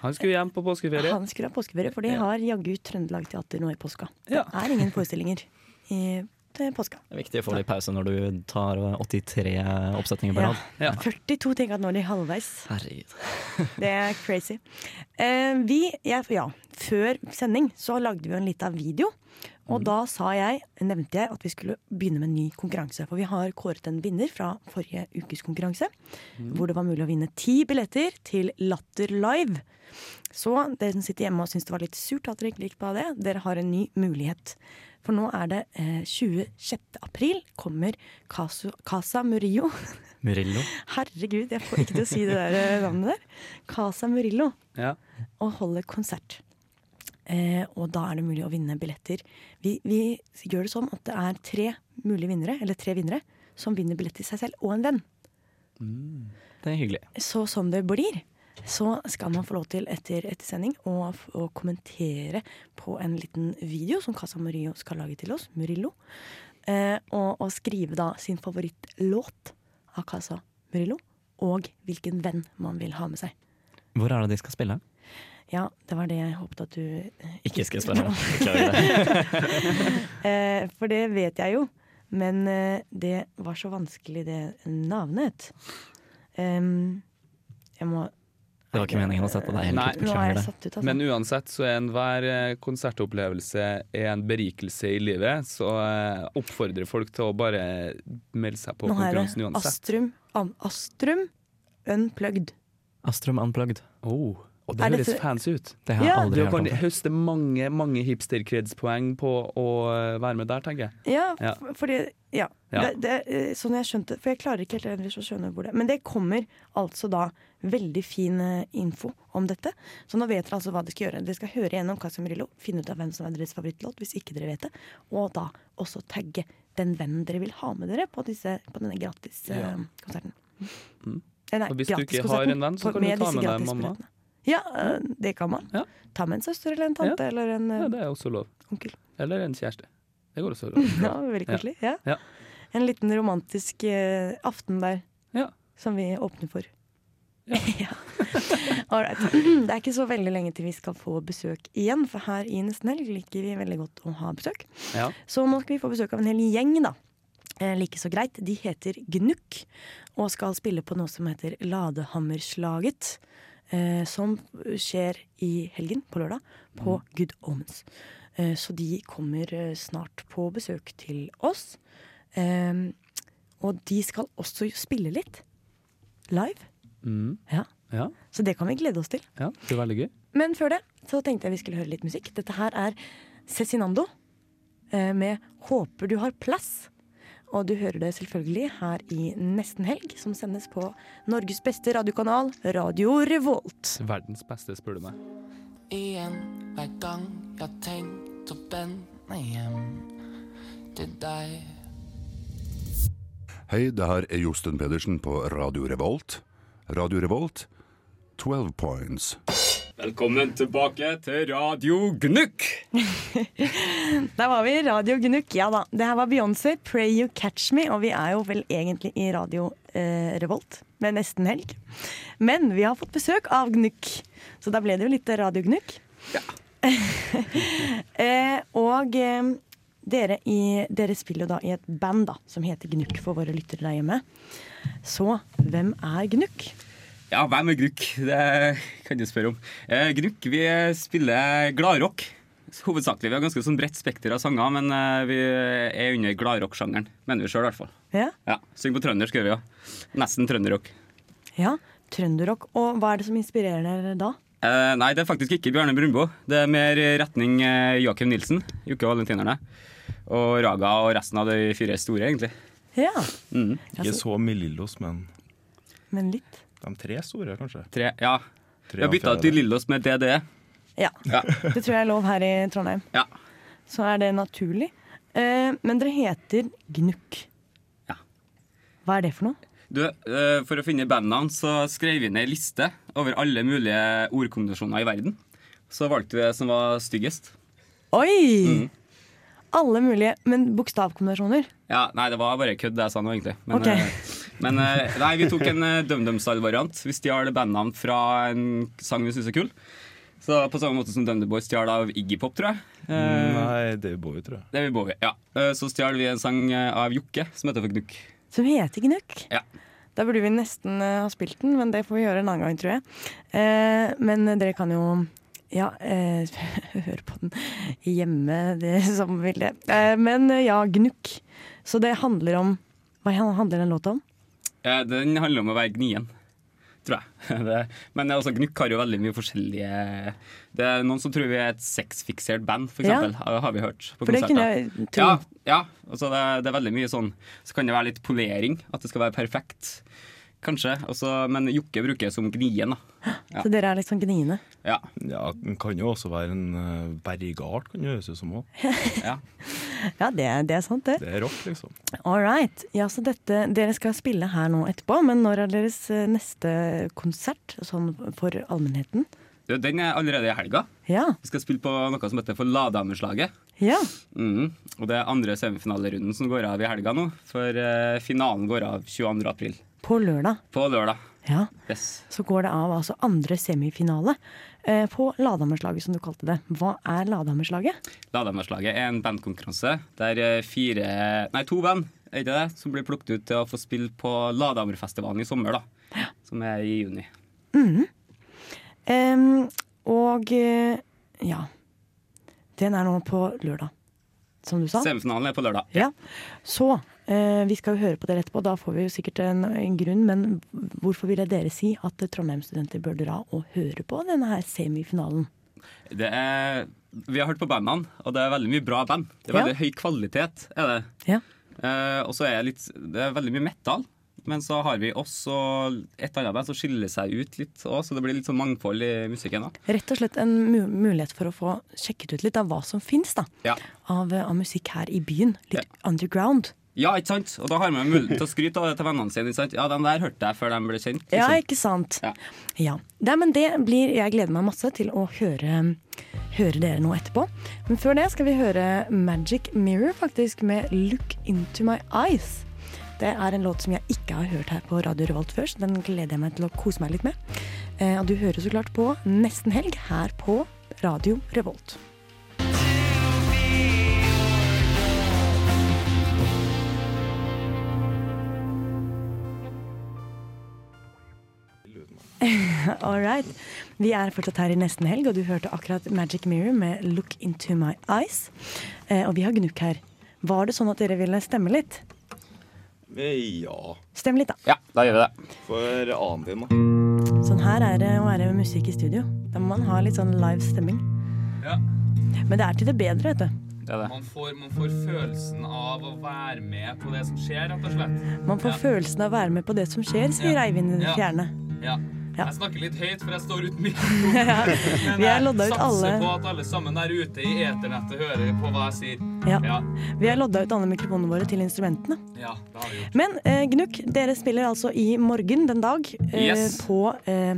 Han skulle hjem på påskeferie. Han skulle ha påskeferie, for de Ja. har jaggu Trøndelag Teater nå i påska. Ja. Det er ingen forestillinger i til påska. Det er viktig å få litt pause når du tar 83 oppsetninger på rad. Ja. 42 tenk at nå er de halvveis. Herregud. [LAUGHS] Det er crazy. Uh, vi, jeg, ja, før sending så lagde vi en liten video. Og da sa jeg, nevnte jeg at vi skulle begynne med en ny konkurranse. For vi har kåret en vinner fra forrige ukes konkurranse. Hvor det var mulig å vinne ti billetter til Latter Live. Så dere som sitter hjemme og syns det var litt surt at dere ikke gikk på det, dere har en ny mulighet. For nå er det eh, 26. april kommer Casa, Casa Murillo [LAUGHS] Murillo. Herregud, jeg får ikke til å si det der eh, navnet der. Casa Murillo. Ja. Og holder konsert. Eh, og da er det mulig å vinne billetter. Vi, vi gjør det sånn at det er tre mulige vinnere, eller tre vinnere, som vinner billett til seg selv og en venn. Det er hyggelig. Så som det blir, så skal man få lov til etter, ettersending å, å kommentere på en liten video som Casa Murillo skal lage til oss. Murillo. Eh, og, og skrive da sin favorittlåt av Casa Murillo. Og hvilken venn man vil ha med seg. Hvor er det de skal spille? Ja, det var det jeg håpet at du eh, Ikke skal spørre. om. eh, for det vet jeg jo. Men eh, det var så vanskelig, det navnet. Um, jeg må Det var ikke meningen å sette deg helt Nei. ut. Beklager det. ut, altså. Men uansett så er enhver konsertopplevelse er en berikelse i livet, så jeg oppfordrer folk til å bare melde seg på Nå har jeg er det. Astrum, Astrum Unplugged. Astrum Unplugged. Oh, og det høres fancy ut. Det har jeg Ja. aldri hørt om. Du kan høste mange mange hipster-kredspoeng på å eh, være med der, tenker jeg. Ja, Ja. fordi Ja. Ja. Det, det, eh, sånn jeg skjønte For jeg klarer ikke helt ellers å skjønne hvor det Men det kommer altså da veldig fin eh, info om dette. Så nå vet dere altså hva dere skal gjøre. Dere skal høre gjennom Casio Murillo, finne ut av hvem som er deres favorittlåt, hvis ikke dere vet det. Og da også tagge den vennen dere vil ha med dere på, disse, på denne gratiskonserten. Mm. Nei, Og hvis du ikke har en venn, så kan du ta med deg mamma. Ja, eh, det kan man. Ja. Ta med en søster eller en tante eller en eh, Ja, det er også lov. onkel. Eller en kjæreste. Det går også lov. [LAUGHS] Ja, veldig koselig. Ja. Ja. En liten romantisk uh, aften der Ja. som vi åpner for. Ja. [LAUGHS] Ålreit. Det er ikke så veldig lenge til vi skal få besøk igjen, for her i Nesten Helg liker vi veldig godt å ha besøk. Ja. Så nå skal vi få besøk av en hel gjeng, da. Eh, like så greit. De heter Gnukk og skal spille på noe som heter Ladehammerslaget. Eh, som skjer i helgen, på lørdag, på Good Omens. Eh, så de kommer eh, snart på besøk til oss. Eh, og de skal også spille litt live. Mm. Ja. Ja. Så det kan vi glede oss til. ja, det er veldig gøy. Men før det så tenkte jeg vi skulle høre litt musikk. Dette her er Cezinando eh, med 'Håper du har plass'. Og du hører det selvfølgelig her i Nesten Helg, som sendes på Norges beste radiokanal, Radio Revolt. Verdens beste, spør du meg. Igjen hver gang jeg har tenkt å vende hjem til deg. Hei, det her er Josten Pedersen på Radio Revolt. Radio Revolt, 12 points. Velkommen tilbake til Radio Gnukk. [LAUGHS] Der var vi, Radio Gnukk. Ja da. Det her var Beyoncé, 'Pray You Catch Me', og vi er jo vel egentlig i Radio eh, Revolt med nesten helg. Men vi har fått besøk av Gnukk, så da ble det jo litt Radio Gnukk. [LAUGHS] eh, og eh, dere, i, dere spiller jo da i et band da, som heter Gnukk for våre lyttere der hjemme. Så hvem er Gnukk? Ja, hvem er Gnukk? Det kan du spørre om. Eh, Gnukk, vi spiller gladrock. Hovedsakelig. Vi har ganske sånn bredt spekter av sanger, men eh, vi er under gladrock-sjangeren. Mener vi sjøl, i hvert fall. Ja, Ja, Synger på trøndersk, gjør vi, jo. Nesten trønderrock. ja trønderrock. Og hva er det som inspirerer dere da? Eh, nei, det er faktisk ikke Bjarne Brunbo Det er mer retning eh, Joakim Nilsen, Jokke og Valentinerne. Og Raga og resten av de fire store, egentlig. Ja, Mm. Ikke så Melillos, men men litt. De tre store, kanskje. Tre, ja. Tre Vi har bytta til Lillås med DDE. Ja. Ja. [LAUGHS] Det tror jeg er lov her i Trondheim. Ja. Så er det naturlig. Eh, men dere heter Gnukk. Ja. Hva er det for noe? Du, eh, for å finne bandnavn så skrev vi ned ei liste over alle mulige ordkombinasjoner i verden. Så valgte vi det som var styggest. Oi! Alle mulige, men bokstavkombinasjoner. Ja, Nei, det var bare kødd, det jeg sa nå, egentlig. Men, Ok. Eh, men eh, nei, vi tok en uh, DumDum-style-variant. Vi stjal bandnavn fra en sang vi syns er kul. Så på samme måte som DumDum Boys stjal av Iggy Pop, tror jeg. Nei, Nei, David Bowie, tror jeg. David Bowie, ja. Eh, så stjal vi en sang eh, av Jokke som heter For Gnukk. Som heter Gnukk. Ja. Da burde vi nesten eh, ha spilt den, men det får vi gjøre en annen gang, tror jeg. Eh, men dere kan jo ja, eh, [LAUGHS] høre på den hjemme, det som vil det. Eh, men eh, ja, Gnukk. Så det handler om Hva handler den låta om? Eh, den handler om å være gnien. tror jeg. [LAUGHS] Det, men altså, Gnukk har jo veldig mye forskjellige Det er noen som tror vi er et sexfiksert band, for Ja. Har- vi hørt på For konserter. Ja, ja. Altså, det, det er veldig mye sånn Så kan det være litt polering. At det skal være perfekt. Kanskje. Også, men Jokke bruker jeg som gnien, da. Ja. Så dere er litt sånn gniende. Ja. Ja, den kan jo også være en uh, bergart, kan det høres ut som òg. ja. [LAUGHS] Ja, det, er- det er sant, det. Det er rock, liksom. All right. Ja, så dette, dere skal spille her nå etterpå, men når er deres eh, neste konsert sånn for allmennheten? Du, Den er allerede i helga. Ja. Vi skal spille på noe som heter For Ladamerslaget. Ja. Mhm. Og det er andre semifinalerunden som går av i helga nå. For eh, finalen går av 22. april. På lørdag. På lørdag. Ja. Yes. Så går det av altså andre semifinale eh, på Ladamerslaget, som du kalte det. Hva er Ladamerslaget? Ladamerslaget er en bandkonkurranse der eh, fire, nei to band er det det, som blir plukket ut til å få spille på Ladamerfestivalen i sommer, da. Som er i juni. Mhm. Um, og eh, ja. Den er nå på lørdag, som du sa. Semifinalen er på lørdag. Ja. Så vi skal jo høre på dere etterpå. Da får vi jo sikkert en, en grunn. Men hvorfor ville dere si at Trondheim-studenter bør dra og høre på denne her semifinalen? Det er, vi har hørt på bandene, og det er veldig mye bra band. Det er Ja. veldig høy kvalitet. er det. Ja. Eh, og så er litt, det er veldig mye metal. Men så har vi også et annet band som skiller seg ut litt òg, så det blir litt sånn mangfold i musikken da. Rett og slett en mu mulighet for å få sjekket ut litt av hva som fins Ja. av, av musikk her i byen. Litt underground. Ja, ikke sant? Og da har man mulighet til å skryte av det til vennene sine. Ikke sant? Ja, den der hørte jeg før de ble kjent. Ja, liksom. ikke sant? Ja. Ja. Det, men det blir Jeg gleder meg masse til å høre, høre dere nå etterpå. Men før det skal vi høre Magic Mirror, faktisk, med Look Into My Eyes. Det er en låt som jeg ikke har hørt her på Radio Revolt før, så den gleder jeg meg til å kose meg litt med. Eh, og du hører så klart på Nesten Helg her på Radio Revolt. [LAUGHS] All right. Vi er fortsatt her i nesten helg, og du hørte akkurat Magic Mirror med Look Into My Eyes. Eh, og vi har Gnukk her. Var det sånn at dere ville stemme litt? Ja. Stem litt, da. Ja, da gjør vi det. For annen da. Sånn her er det å være med musikk i studio. Da må man ha litt sånn live stemming. Ja. Men det er til det bedre, vet du. Man får, man får følelsen av å være med på det som skjer, rett og slett. Man får følelsen av å være med på det som skjer, sier Eivind i det Ja. fjerne. Ja. Ja. Jeg snakker litt høyt, for jeg står uten [LAUGHS] mikrofon. Ja. Men jeg satser alle- på at alle sammen der ute i eternettet hører på hva jeg sier. Ja. Ja, Vi har lodda ut alle mikrofonene våre til instrumentene. ja det har vi gjort. Men eh, Gnukk, dere spiller altså i morgen den dag eh, Yes. på eh,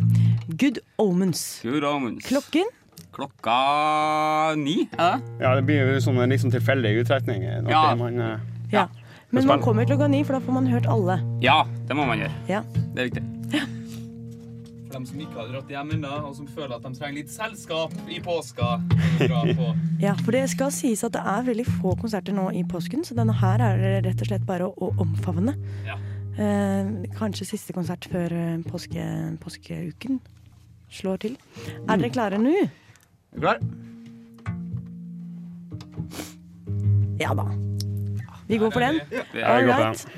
Good Omens. Good omens. Klokken? Klokka ni, er det? Ja, det blir jo sånn en liksom tilfeldig utretning. Ja. man, eh, Ja. Men man kommer klokka ni, for da får man hørt alle. Ja, det må man gjøre. Ja. Det er viktig. For dem som ikke har dratt hjem ennå, og som føler at de trenger litt selskap i påska, [LAUGHS] Ja, for det skal sies at det er veldig få konserter nå i påsken, så denne her er det rett og slett bare å, å omfavne. Ja. Eh, kanskje siste konsert før eh, påske, påskeuken slår til. Er dere klare nå? Klar? Ja da. Vi går for den. Ja, vi All right.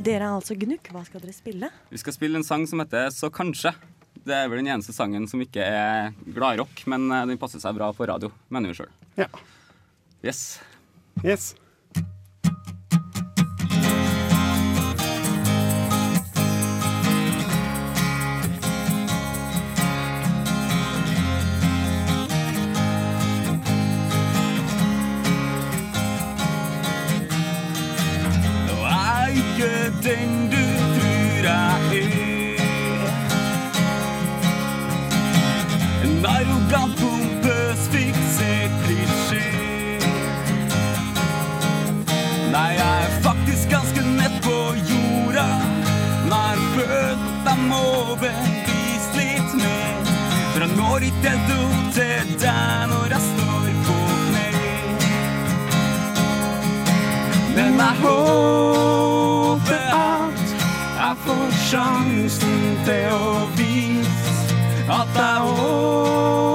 Dere er altså Gnukk. Hva skal dere spille? Vi skal spille en sang som heter Så kanskje. Det er vel den eneste sangen som ikke er gladrock, men eh, den passer seg bra på radio, mener vi sjøl. Ja. Yes. Yes. Jeg må bevise litt mer. For han når ikke opp til deg når jeg står på kne. Men jeg håper at jeg får sjansen til å vise at jeg åpenbart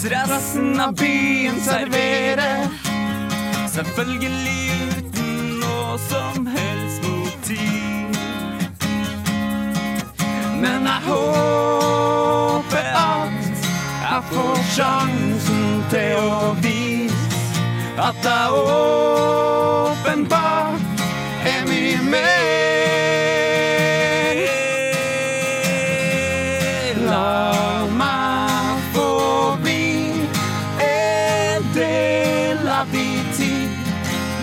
mens resten av byen serverer. Selvfølgelig uten noe som helst motiv. Men jeg håper at jeg får sjansen til å vise at jeg åpenbart del av din tid.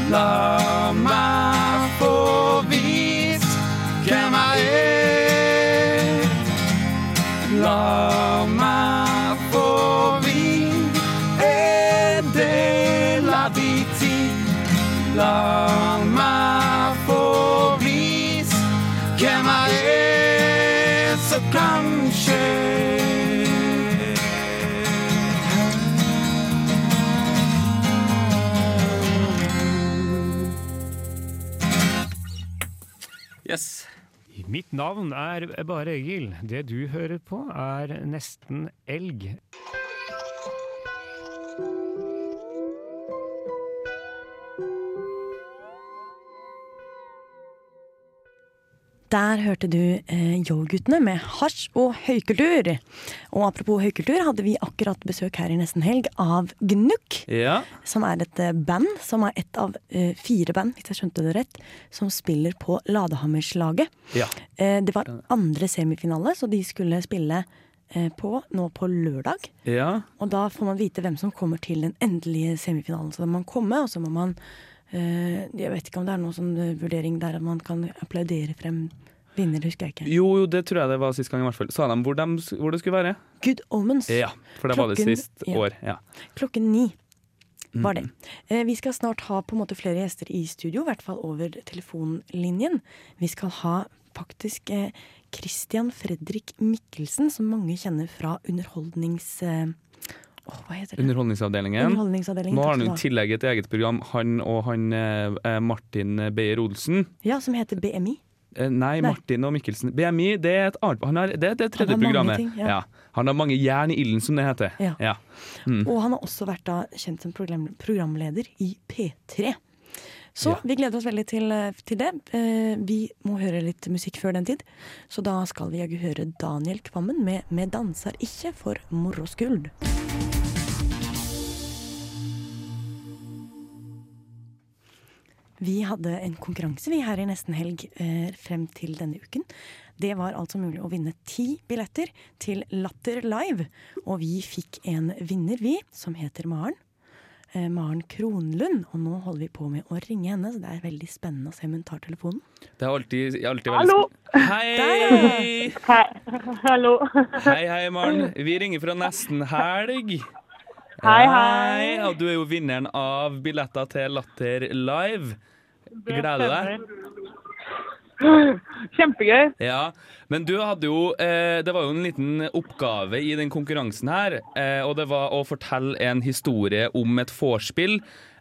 La meg Mitt navn er bare Egil. Det du hører på, er nesten elg. Der hørte du eh, Yo-guttene med hasj og høykultur. Og apropos høykultur, hadde vi akkurat besøk her i Nesten Helg av Gnukk. Ja. Som er et eh, band, som er ett av eh, fire band, hvis jeg skjønte det rett, som spiller på Ladehammerslaget. Ja. Eh, det var andre semifinale, så de skulle spille på nå på lørdag. Ja. Og da får man vite hvem som kommer til den endelige semifinalen. Så da må man komme, og så må man Jeg vet ikke om det er noen sånn eh, vurdering der at man kan applaudere frem vinner, husker jeg ikke. Jo, jo, det tror jeg det var sist gang i hvert fall. Sa de hvor, de, hvor det skulle være? Good Omens. Ja, for det var det Klokken- sist ja. år. Ja. Klokken ni var det. Mm. Eh, vi skal snart ha på en måte flere gjester i studio, i hvert fall over telefonlinjen. Vi skal ha faktisk eh, Christian Fredrik Mikkelsen, som mange kjenner fra underholdnings... Åh, hva heter det? Underholdningsavdelingen. Underholdningsavdelingen, Nå har han i tillegg et eget program, han og han eh, eh, Martin Beyer-Olsen. Ja, som heter BMI. Eh, Nei, Nei. Martin og Mikkelsen. BMI det er et annet Han har, det det tredje Han har mange programmet. ting, ja. Han har mange jern i ilden, som det heter. Ja. Mm. Og han har også vært da kjent som program, programleder i P3. Så Ja. vi gleder oss veldig til, eh, til det. Eh, vi må høre litt musikk før den tid, så da skal vi jaggu høre Daniel Kvammen med 'Me danser ikke for moro skyld'. Vi hadde en konkurranse vi her i Nesten Helg eh, frem til denne uken. Det var altså mulig å vinne ti billetter til Latter Live. Og vi fikk en vinner, vi, som heter Maren. Eh, Maren Kronlund. Og nå holder vi på med å ringe henne, så det er veldig spennende å se om hun tar telefonen. Det er alltid, alltid veldig Hallo! Hei! Hei. Hallo. Hei, hei, Maren. Vi ringer fra Nesten Helg. Hei, hei. Og du er jo vinneren av billetter til Latter Live. Gleder du deg? Kjempegøy. Ja, men du hadde jo eh, Det var jo en liten oppgave i den konkurransen her, eh, og det var å fortelle en historie om et vorspiel.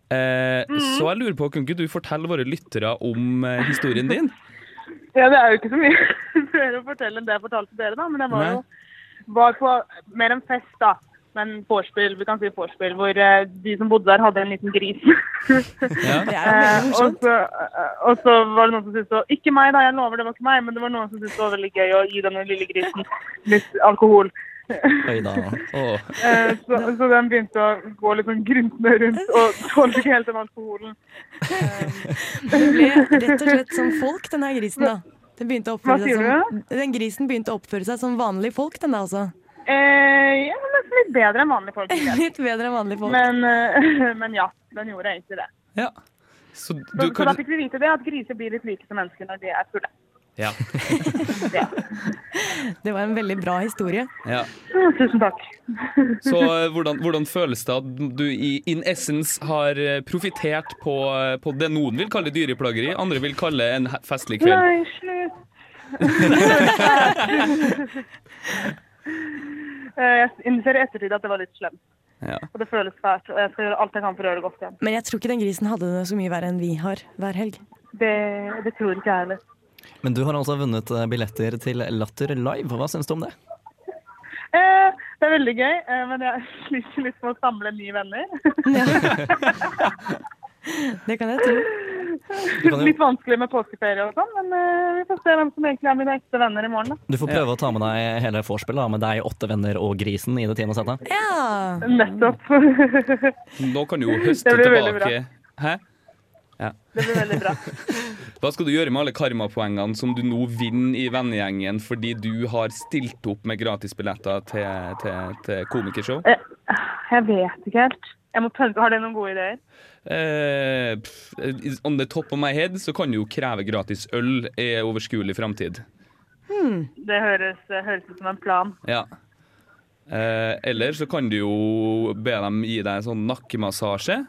Eh, Mhm. Så jeg lurer på, kunne ikke du fortelle våre lyttere om eh, historien din? [LAUGHS] Ja, det er jo ikke så mye [LAUGHS] mer å fortelle enn det jeg fortalte dere, da. Men det var jo var på mer en fest, da. Men vorspiel, vi kan si vorspiel, hvor eh, de som bodde der, hadde en liten gris. [LAUGHS] Ja. Eh, og, så, eh, og så var det noen som syntes det Ikke meg, da, jeg lover det var ikke meg, men det var noen som syntes det var veldig gøy å gi denne lille grisen litt alkohol. Oi da. Oh. Eh, så, så den begynte å gå litt sånn gruntende rundt og tålte ikke helt den alkoholen. [LAUGHS] Den ble rett og slett som folk, den her grisen, da. Den, begynte å Hva oppføre seg som, den grisen begynte å oppføre seg som vanlige folk, den da altså. Eh, ja, nesten litt bedre enn vanlige folk. [LAUGHS] Litt bedre enn vanlige folk. Men, eh, [LAUGHS] men ja, den gjorde egentlig det. Ja. Så Så, du så da fikk vi vite det, at griser blir litt like som mennesker når de er fulle. Ja. [LAUGHS] Det var en veldig bra historie. ja. Tusen takk. Så eh, hvordan, hvordan føles det at du i in essence har eh, profitert på, eh, på det noen vil kalle dyreplageri, andre vil kalle en festlig kveld? Nei, slutt. Eh, jeg innser i ettertid at det var litt slemt. Ja. Og det føles fælt, og jeg skal gjøre alt jeg kan for å gjøre det godt igjen. Men jeg tror ikke den grisen hadde det så mye verre enn vi har hver helg. Det, det tror ikke jeg heller. Men du har altså vunnet eh, billetter til Latter Live. Hva syns du om det? Eh, det er veldig gøy, eh, men jeg [LAUGHS] sliter litt med å samle nye venner. [LAUGHS] Det kan jeg tro. Jo- Litt vanskelig med påskeferie og sånn, men eh, vi får se hvem som egentlig er mine ekte venner i morgen. Da. Du får prøve å ta med deg hele vorspielet, med deg, åtte venner og grisen i det tiende settet. Ja! Nettopp. [LAUGHS] Nå kan du jo høste Det blir veldig tilbake. Hæ? Ja. Det blir veldig bra. [LAUGHS] Hva skal du gjøre med alle karmapoengene som du nå vinner i vennegjengen fordi du har stilt opp med gratisbilletter til, til, til komikershow? Jeg, Jeg vet ikke helt. Jeg må pønske. Har dere noen gode ideer? Eh, pff, on the top of my head så kan du jo kreve gratis øl i overskuelig framtid. Hmm. Det høres, høres ut som en plan. Ja. Eh, eller så kan du jo be dem gi deg en sånn nakkemassasje.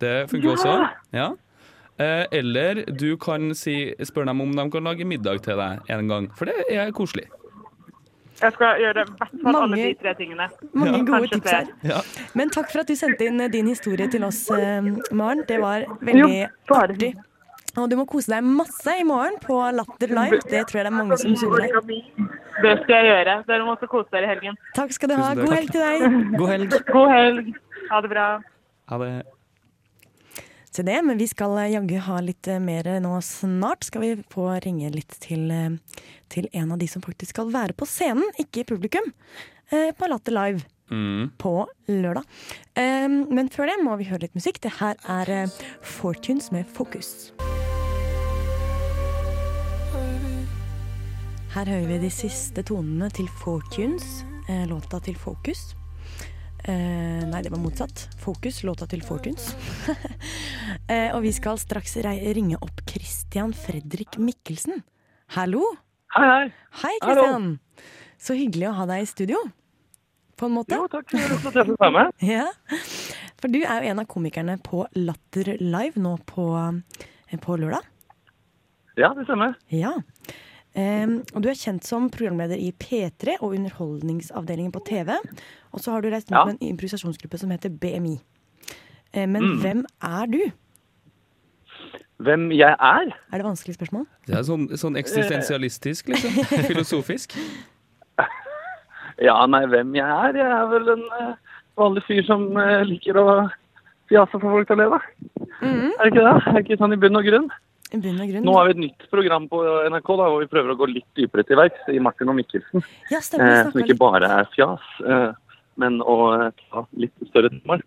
Det funker Ja! også. Ja. Eh, eller du kan si, spørre dem om de kan lage middag til deg en gang, for det er koselig. Jeg skal gjøre i hvert fall alle de tre tingene. Mange gode tips her. Ja. Men takk for at du sendte inn eh, din historie til oss, eh, Maren. Det var veldig artig. Og du må kose deg masse i morgen på Latter Live. Det tror jeg det er mange som misunner deg. Det skal jeg gjøre. Dere må også kose dere i helgen. Takk skal du ha. God helg til deg. God helg. God helg. Ha det bra. Ha det. Se det, men vi skal eh, jaggu ha litt eh, mer nå snart. Skal vi få ringe litt til, eh, til en av de som faktisk skal være på scenen, ikke i publikum, på Latter Live. Mm. på lørdag. Men før det må vi høre litt musikk. Det her er Fortunes med Fokus. Her hører vi de siste tonene til Fortunes, låta til Focus. Eh, nei, det var motsatt. Fokus, låta til Fortunes. [LAUGHS] eh, og vi skal straks ringe opp Christian Fredrik Mikkelsen. Hallo! Hei, hei. Hei, Hallo. Så hyggelig å ha deg i studio. På en måte. Jo, takk for at jeg fikk være med. [LAUGHS] Ja. For du er jo en av komikerne på Latter Live nå på, eh, på lørdag. Ja, det stemmer. Ja. Em, og du er kjent som programleder i P3 og Underholdningsavdelingen på TV. Og så har du reist med Ja. med en improvisasjonsgruppe som heter BMI. Um, men Mm. hvem er du? Hvem jeg er? Er det vanskelig spørsmål? Det er sånn, sånn eksistensialistisk, liksom. [LAUGHS] Filosofisk. Ja, nei, hvem jeg er? Jeg er vel en uh, vanlig fyr som uh, liker å fjase for folk til å leve. Er det ikke det? Er det ikke sånn i bunn og grunn? Nå har vi et nytt program på NRK da, hvor vi prøver å gå litt dypere til verks i Martin og Mikkelsen. Ja, stemmer. Eh, som ikke litt- bare er fjas, eh, men å eh, ta litt større temaer.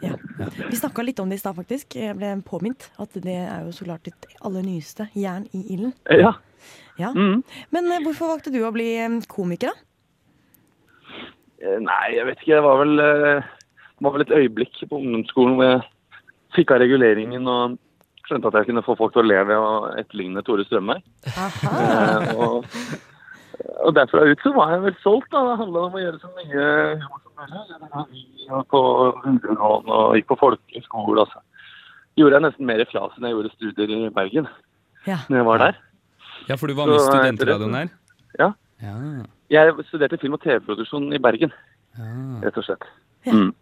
Vi snakka litt om det i stad, faktisk. Jeg ble påminnet at det er jo så klart ditt aller nyeste, 'Jern i ilden'. Eh, Ja. Ja. Mm. Men eh, hvorfor valgte du å bli komiker, da? Eh, Nei, jeg vet ikke. Det var vel, det var vel et øyeblikk på ungdomsskolen hvor jeg fikk av reguleringen og skjønte at jeg kunne få folk til å le ved å etterligne Tore Strømøy. Eh, og, og derfra ut så var jeg vel solgt. da. Det handla om å gjøre så mye humor som mulig. Var på videregående og gikk på folkeskole. Altså. Gjorde jeg nesten mer flas enn jeg gjorde studier i Bergen Ja. når jeg var der. Ja, for du var med i studentradioen her? Ja. Ja. Jeg studerte film- og TV-produksjon i Bergen, rett og slett. Mm.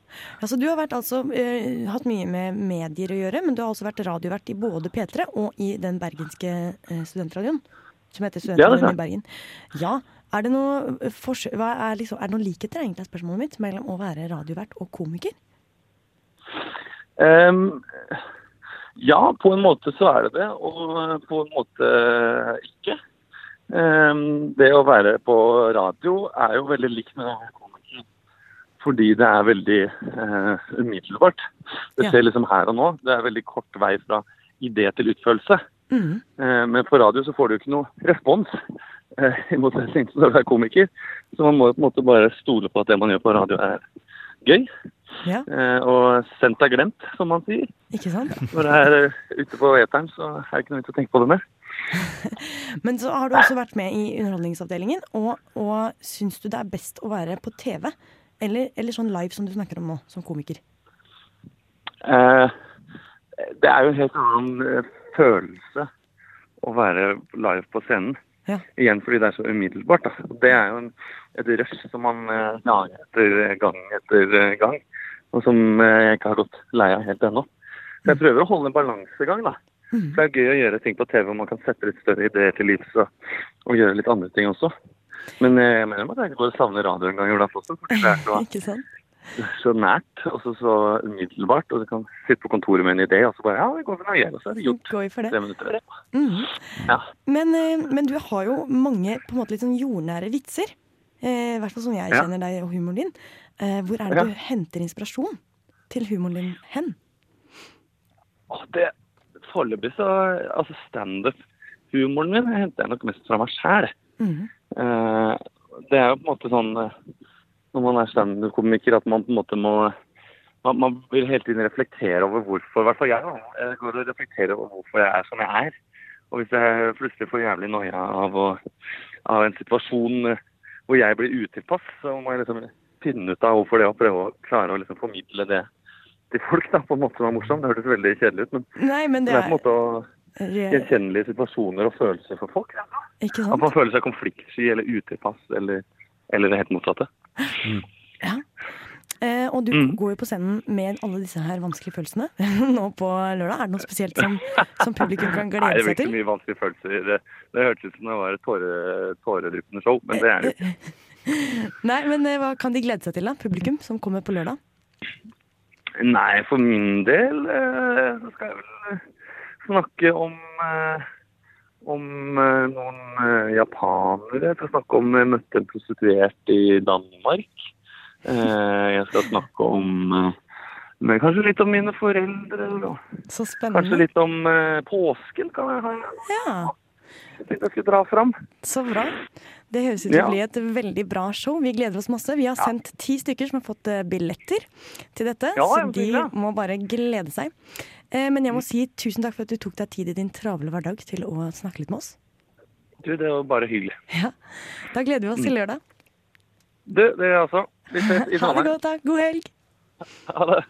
Altså, du har vært, altså, uh, hatt mye med medier å gjøre, men du har også vært radiovert i både P3 og i den bergenske uh, studentradioen. Som heter er Studentradioen i Bergen. Ja, er det noe eh, er, liksom, er noen likheter egentlig er spørsmålet mitt, mellom å være radiovert og komiker? Um, ja, på en måte så er det det, og på en måte ikke. Um, det å være på radio er jo veldig likt med å være. Fordi det er veldig eh, umiddelbart. Det skjer liksom her og nå. Det er veldig kort vei fra idé til utførelse. Mm. Eh, men på radio så får du jo ikke noe respons, eh, i motsetning til når du er komiker. Så man må jo på en måte bare stole på at det man gjør på radio er gøy. Ja. Eh, og sendt er glemt, som man sier. Ikke sant? Når det er eh, ute på eteren, så er det ikke noe vits å tenke på det mer. [LAUGHS] Men så har du også vært med i Underholdningsavdelingen, og, og syns du det er best å være på TV? Eller, eller sånn live som du snakker om nå, som komiker? Eh, det er jo en helt annen eh, følelse å være live på scenen. Ja. Igjen fordi det er så umiddelbart. Da. Det er jo en, et rush som man eh, lager etter gang etter eh, gang, og som jeg ikke har gått lei av helt ennå. Så jeg prøver å holde en balansegang, da. For det er gøy å gjøre ting på TV hvor man kan sette litt større ideer til livs og, og gjøre litt andre ting også. Men eh, jeg mener at jeg går og savner radio en gang iblant også. fordi det er så [LAUGHS] nært og så, umiddelbart. Og du kan sitte på kontoret med en idé, og så bare ja, det går for noe gjør, og så er det gjort. Går for det. Tre minutter. Mhm. Ja. Men, eh, men du har jo mange på en måte litt sånn jordnære vitser. Eh, I hvert fall som jeg kjenner deg og humoren din. Eh, hvor er det Ja. du henter inspirasjon til humoren din hen? Det Foreløpig så Altså standup-humoren min henter jeg nok mest fra meg sjæl. Det er jo på en måte sånn eh, når man er standup-komiker at man på en måte må man, man vil hele tiden reflektere over hvorfor, i hvert fall jeg, da. Jeg går og reflekterer over hvorfor jeg er som jeg er. Og hvis jeg plutselig får jævlig noia av, å- av en situasjon eh, hvor jeg blir utilpass, så må jeg liksom finne ut av hvorfor det, og prøve å klare å liksom formidle det til folk da, på en måte som er morsom. Det hørtes veldig kjedelig ut, men Nei, men det det er på en måte å gjenkjennelige situasjoner og følelser for folk. Ja. At man føler seg konfliktsky eller utilpass, eller, eller det helt motsatte. Eh, og du Mm. går jo på scenen med alle disse her vanskelige følelsene [LAUGHS] nå på lørdag. Er det noe spesielt som, som publikum kan glede seg til? Nei, det blir ikke mye vanskelige følelser. Det, det hørtes ut som det var et tåre, tåredryppende show, men det er det jo ikke. [LAUGHS] Nei, men eh, hva kan de glede seg til, da? Publikum som kommer på lørdag? Nei, for min del eh, så skal jeg vel eh, snakke om eh, om eh, noen eh, japanere. Jeg skal snakke om jeg møtte en prostituert i Danmark. Eh, jeg skal snakke om men kanskje litt om mine foreldre. Så spennende. kanskje litt om påsken kan jeg ha. Ja, Jeg tenkte jeg skulle dra fram. så bra. Det høres ut til å bli et veldig bra show. Vi gleder oss masse. Vi har sendt ti stykker som har fått billetter til dette, Ja, så de må bare glede seg. Eh, Men jeg må si tusen takk for at du tok deg tid i din travle hverdag til å snakke litt med oss. Du, det var bare hyggelig. [LAUGHS] Ja. Da gleder vi oss til Mm. lørdag. Du, det er altså. Vi ses i [LAUGHS] Ha det godt, da. God helg. Ha det.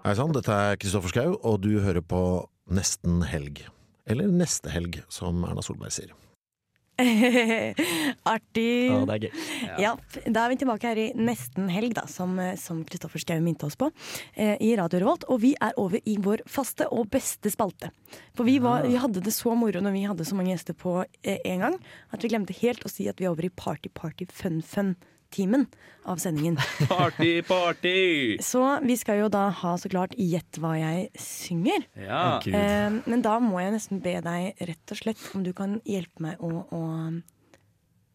Hei sann, dette er Kristoffer Schau, og du hører på Nesten helg. Eller Neste helg, som Erna Solberg sier. [LAUGHS] Artig. Ja, det er gøy. Ja. Da er vi tilbake her i nesten helg, da, som som Kristoffer Schou minte oss på, eh, i Radio Revolt. Og vi er over i vår faste og beste spalte. For vi, var, vi hadde det så moro når vi hadde så mange gjester på eh, en gang, at vi glemte helt å si at vi er over i Party Party Fun Fun-timen av sendingen. [LAUGHS] Party, party! Så vi skal jo da ha så klart Gjett hva jeg synger. Ja. Oh, Eh, men da må jeg nesten be deg rett og slett om du kan hjelpe meg å, å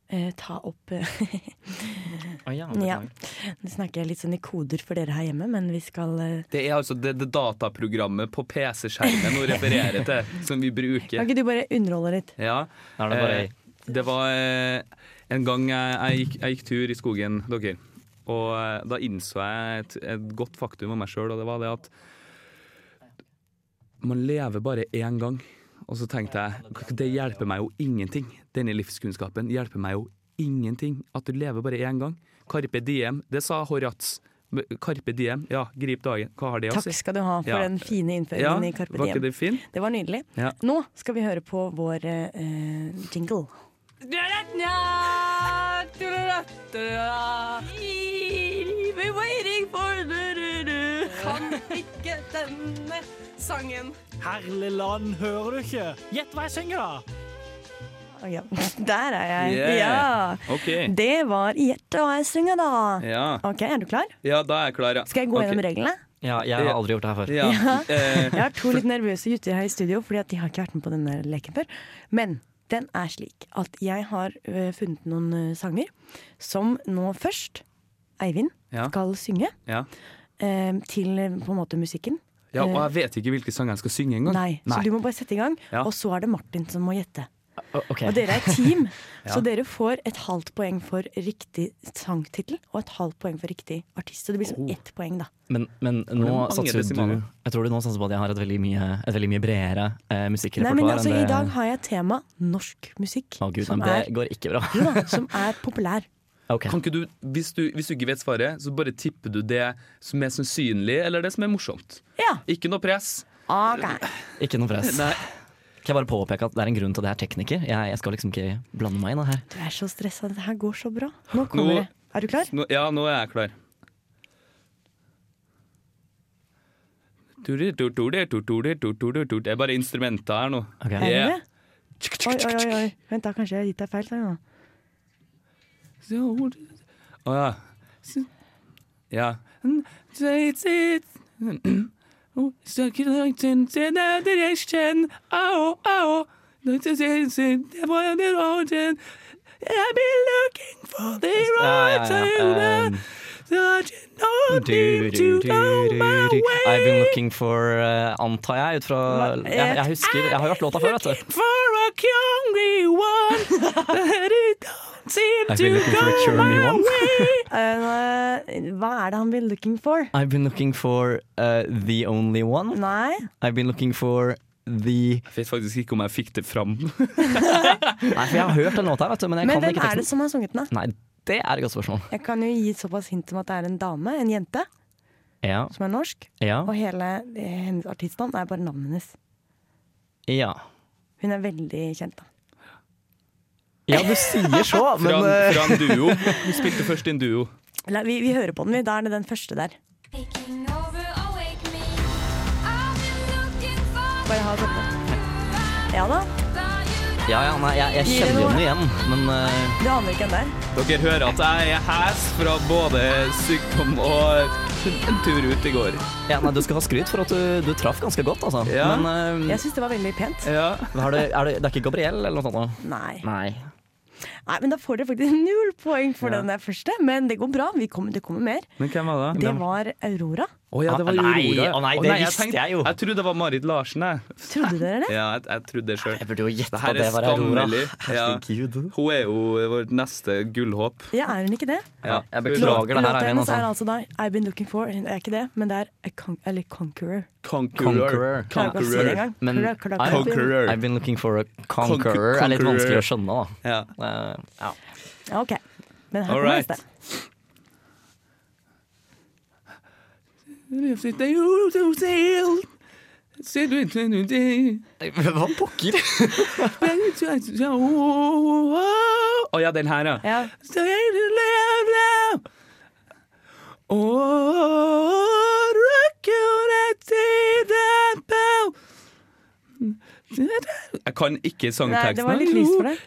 eh, ta opp oh, ja, [LAUGHS] ja. Nå snakker jeg litt sånn i koder for dere her hjemme, men vi skal eh, Det er altså det, det dataprogrammet på PC-skjermen hun refererer til, [LAUGHS] som vi bruker. Kan ikke du bare underholde litt? Ja. Er det bare- Eh, det var eh, en gang jeg, jeg, gikk, jeg gikk tur i skogen, dere. Og eh, da innså jeg et, et godt faktum om meg sjøl, og det var det at man lever bare én gang. Og så tenkte jeg det hjelper meg jo ingenting. Denne livskunnskapen hjelper meg jo ingenting. At du lever bare én gang. Carpe diem, det sa Horaz. Carpe diem, ja, grip dagen. Hva har det å si? Takk skal du ha for Ja. den fine innføringen Ja, i Carpe var ikke Diem. det fin? Det var nydelig. Ja. Nå skal vi høre på vår uh, jingle. We're waiting for. Kan ikke denne sangen. Herlig land, hører du ikke? Gjett hva jeg synger, da! Ja. Der er jeg. Yeah. Ja. Okay. Det var Gjett hva jeg synger, da. Ja. OK, er du klar? Ja, da er jeg klar, ja. Skal jeg gå okay. gjennom reglene? Ja, jeg har aldri gjort det her før. Ja. Ja. Eh, Jeg har to litt nervøse gutter her i studio, Fordi at de har ikke vært med på denne leken før. Men den er slik at jeg har funnet noen sanger som nå først Eivind Ja. skal synge ja. eh, til på en måte musikken. ja, og Eh, jeg vet ikke hvilke sanger jeg skal synge engang. Nei, så du må bare sette i gang, Ja. og så er det Martin som må gjette. Ok. Og dere er et team, [LAUGHS] Ja. så dere får et halvt poeng for riktig sangtittel og et halvt poeng for riktig artist. Så det blir Oh. som ett poeng, da. Men, men nå satser du Jeg tror du nå satser på at jeg har et veldig mye, et veldig mye bredere eh, Nei, men altså, det... I dag har jeg tema norsk musikk. Å gud, som nei, det er- går ikke bra. Jo da, [LAUGHS] som er populær. Kan ikke du, hvis, du, hvis du ikke vet svaret, så bare tipper du det som er sannsynlig, eller det som er morsomt. Ja. Ikke noe press. Ikke noe press. Nei. Kan jeg bare påpeke at det er en grunn til at jeg er tekniker? Jeg, jeg skal liksom ikke blande meg inn i det her. Du er så stressa. Det her går så bra. Nå kommer Nå- det. Er du klar? Nå, ja, nå er jeg klar. Det er bare instrumenter her nå. Det Yeah. Oi, oi, oi, oi. Vent, da kanskje jeg har gitt deg feil sang. da. Å ja. Ja. I've been looking for the right time. Du, du, du. I've been looking for uh, Antar jeg, ut fra jeg, jeg husker Jeg har hørt låta før, vet du. For a hungry [LAUGHS] [LAUGHS] one seem I've to been looking for a go my one. way. [LAUGHS] Uh, hva er det han blir looking for? I've been looking for uh, the only one. Nei. I've been looking for the Jeg vet faktisk ikke om jeg fikk det fram. [LAUGHS] Nei, for jeg har hørt den låta, vet du, men jeg Men kan hvem ikke er det som har sunget den? da? Nei, det er et godt spørsmål. Jeg kan jo gi såpass hint om at det er en dame, en jente, Ja. som er norsk. Ja. Og hele eh, hennes artistnavn er bare navnet hennes. Ja. Hun er veldig kjent, da. Ja, du sier så, [LAUGHS] men Fra, en, fra en duo. Du spilte først i en duo. La, vi, vi hører på den, vi. Da er det den første der. Bare ha det oppe. Ja da. Ja, ja, nei, jeg, jeg kjenner jo den igjen, men uh... Du aner ikke hvem det er? Dere hører at jeg er hes fra både sykdom og en tur ut i går. ja, nei, du skal ha skryt for at du, du traff ganske godt, altså. Ja. Men uh... Jeg syns det var veldig pent. Ja. er det, er det, det er ikke Gabriel eller noe sånt? Da? Nei. Nei. Nei, men da får dere faktisk [LAUGHS] null poeng for Ja. den første. Men det går bra. Vi kommer, det kommer mer. Men hvem var det? Det var Aurora. Å ja, det var Aurora. nei, Aurora. å nei, Å det jeg visste tenkte- jeg jo. Jeg trodde det var Marit Larsen, jeg. Trodde dere det? Ja, jeg, jeg trodde det sjøl. Jeg burde jo gjette på det var Aurora. [LAUGHS] Ja. Hun er jo vårt neste gullhåp. Ja, er hun ikke det? Ja. Jeg beklager det her, Låten hennes er Altså. altså da I've been looking for Det er ikke det, men det er a con eller Conqueror. Conqueror. Conqueror. conqueror. det. Men klarer I've, det. Been looking for a conqueror. Conqueror. er litt vanskelig å skjønne, da. Ja. Uh, ja. Ja, OK. Men her kommer neste. Hva pokker? Å ja, den her, ja. Ja. Jeg kan ikke sangteksten. det var litt lyst for deg.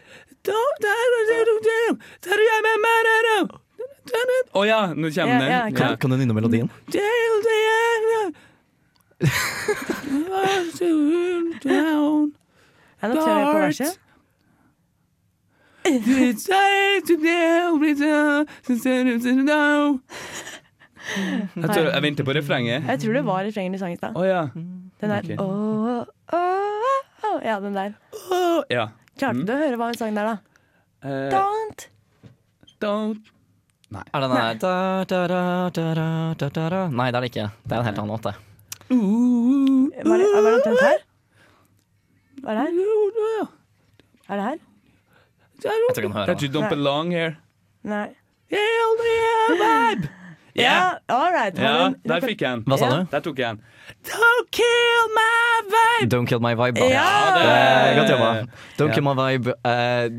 Å ja, nå kommer Ja, den. ja, Kan, kan du nynne melodien? Ja, jeg på verset. Jeg, tror, jeg venter på refrenget. Jeg tror det var refrenget i sang i stad. Oh, ja. Den der okay. oh, oh, oh, Ja, den der. ja. Klarte du å høre hva hun sang der, da? Uh, Don't. don't. Er den der da, da, da, da, da, da, da, da. Nei, det er det ikke. Det er en helt annen låt, det. Var det, var det omtrent her? Var det her? Er det her? Jeg tror jeg kan høre. That you don't belong here. Nei. vibe. Ja, all right. Ja, der fikk jeg en. Hva sa du? Der tok jeg den. Don't kill my vibe! Don't kill my vibe. Da. Ja, det- Godt jobba. Don't kill my vibe. Eh,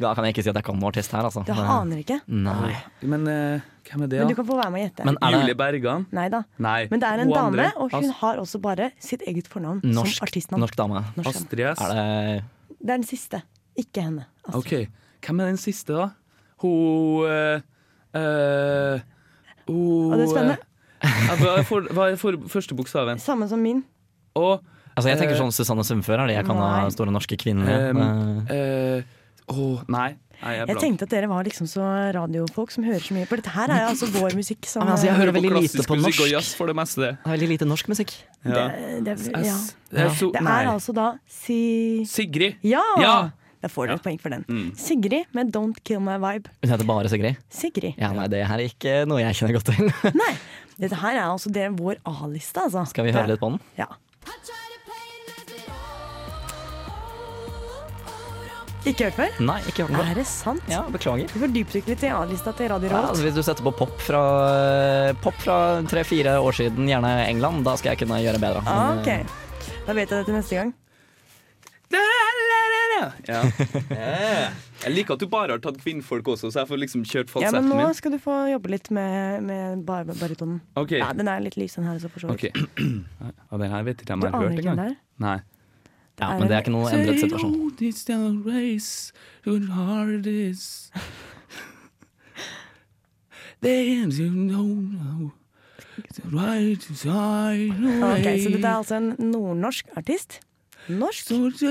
da kan jeg ikke si at jeg kan noen artist her, altså. Du aner ikke. Nei. Men eh, hvem er det, Men du kan få være med og gjette. Er Julie det Bergan? Nei da. Nei. Men det er en dame, og hun har også bare sitt eget fornavn norsk, som artistnavn. norsk dame? Norsk. Astrid S. Er det Det er den siste. Ikke henne. Astrid. OK. Hvem er den siste, da? Hun eh, eh, hun Og det er spennende. Ja, Hva er, for, hva er for, første bokstaven? Samme som min. Og Altså, jeg tenker eh, sånn Susanne Sundfør er det jeg kan ha Store norske kvinner. Um, uh, oh, nei. nei jeg er Jeg tenkte at dere var liksom så radiofolk som hører så mye. For dette her er altså vår musikk som altså, jeg hører veldig lite på norsk. og jazz for det meste. Det er veldig lite norsk musikk. Ja. Det, det, ja. Det er så- det er altså da si... Sigrid. Ja! Ja! Da får dere et poeng for den. Mm. Sigrid med 'Don't Kill My Vibe'. Hun heter bare Sigrid. Sigrid. Ja, nei, det her er ikke noe jeg kjenner godt til. [LAUGHS] Dette her er altså det er vår A-liste, altså. Skal vi høre litt på den? Ja. Ikke hørt før? Nei, ikke hørt før. Er det sant? Ja, beklager. Du får dypdykke litt i A-lista til Radio Ja, altså, hvis du setter på pop fra, pop fra tre-fire år siden, gjerne England, da skal jeg kunne gjøre bedre. Ah, ok. Da vet jeg det til neste gang. Ja. [LAUGHS] Jeg liker at du bare har tatt kvinnfolk også, så jeg får liksom kjørt Ja, men nå min. skal du få jobbe litt med, med bar baritonen. Okay. Ja, den er litt lys, den her. Så for så vidt. Okay. Og den her vet ikke jeg om jeg har hørt engang. det? Nei. Ja, men det er ikke noe endret situasjon. Say, oh, the race, good it is. [LAUGHS] Then you know the right side Ok, Så dette er altså en nordnorsk artist. Norsk. Og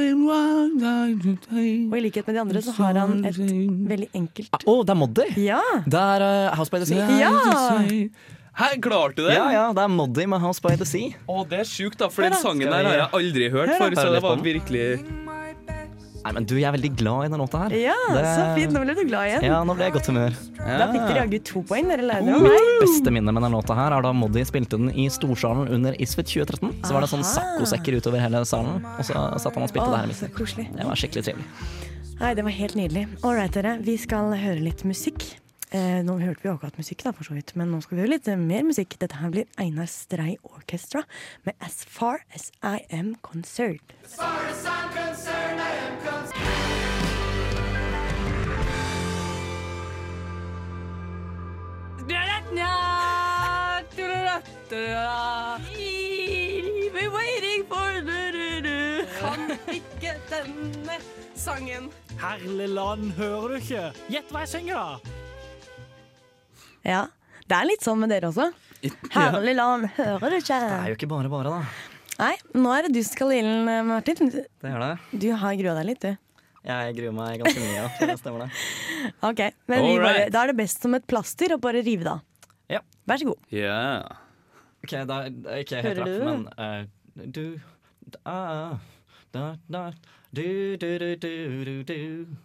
i likhet med de andre så har han et veldig enkelt Å, det er Moddi! Ja! Det er uh, House by the Sea. Ja! Her klarte du det! Ja, ja, det er Moddi med House by the Sea. Å, det er sjukt, da, for den sangen der har jeg aldri hørt Hør før, så det var virkelig Nei, men du, jeg er veldig glad i den låta her. Ja, Det- så fint. Nå ble du glad igjen. Ja, nå ble jeg i godt humør. Da fikk dere jaggu to poeng. Dere lærte Mitt meg. beste minne med den låta her er da Moddi spilte den i Storsalen under Isfit 2013. Så var det sånn saccosekker utover hele salen, og så satt han og spilte oh, det her i midten. Det var skikkelig trivelig. Nei, det var helt nydelig. All right, dere. Vi skal høre litt musikk. Eh, nå hørte vi akkurat musikk, da, for så vidt, men nå skal vi høre litt eh, mer musikk. Dette her blir Einar Strei Orchestra med As Far As I Am Concerned. Kan ikke denne sangen. Herlig land, hører du ikke? Gjett hva jeg synger, da! Ja, det er litt sånn med dere også. Herlig land, hører du ikke? Det er jo ikke bare bare, da. Nei, nå er det du som skal i ilden, eh, Martin. Det er det. Du har grua deg litt, du. Jeg gruer meg ganske mye, ja. [LAUGHS] Det stemmer det. Ok, men vi bare. Da er det best som et plaster å bare rive det av. Ja. Vær så god. Ja. Ok, da er ikke helt det? men uh, Du da, da, da, du, du, du, du, du, du.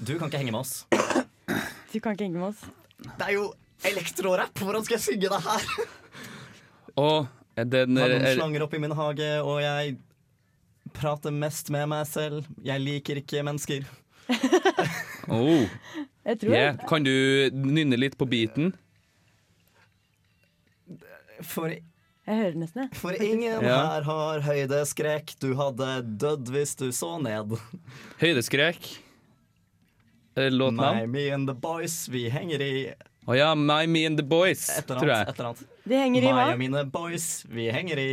Du kan ikke henge med oss. Du kan ikke henge med oss. Det er jo elektrorapp! Hvordan skal jeg synge det her? Og den Har er, noen er, slanger i min hage, og jeg prater mest med meg selv. Jeg liker ikke mennesker. [LAUGHS] oh. Jeg tror Yeah. Kan du nynne litt på beaten? For, Jeg hører nesten, jeg. for ingen Ja. her har høydeskrekk. Du hadde dødd hvis du så ned. Høydeskrekk? Eh, Låtnavn? My, me and the boys, vi henger i Å ja, My, Me and the Boys, et eller tror annet. jeg. Et. De henger i hva? Meg og mine boys, vi henger i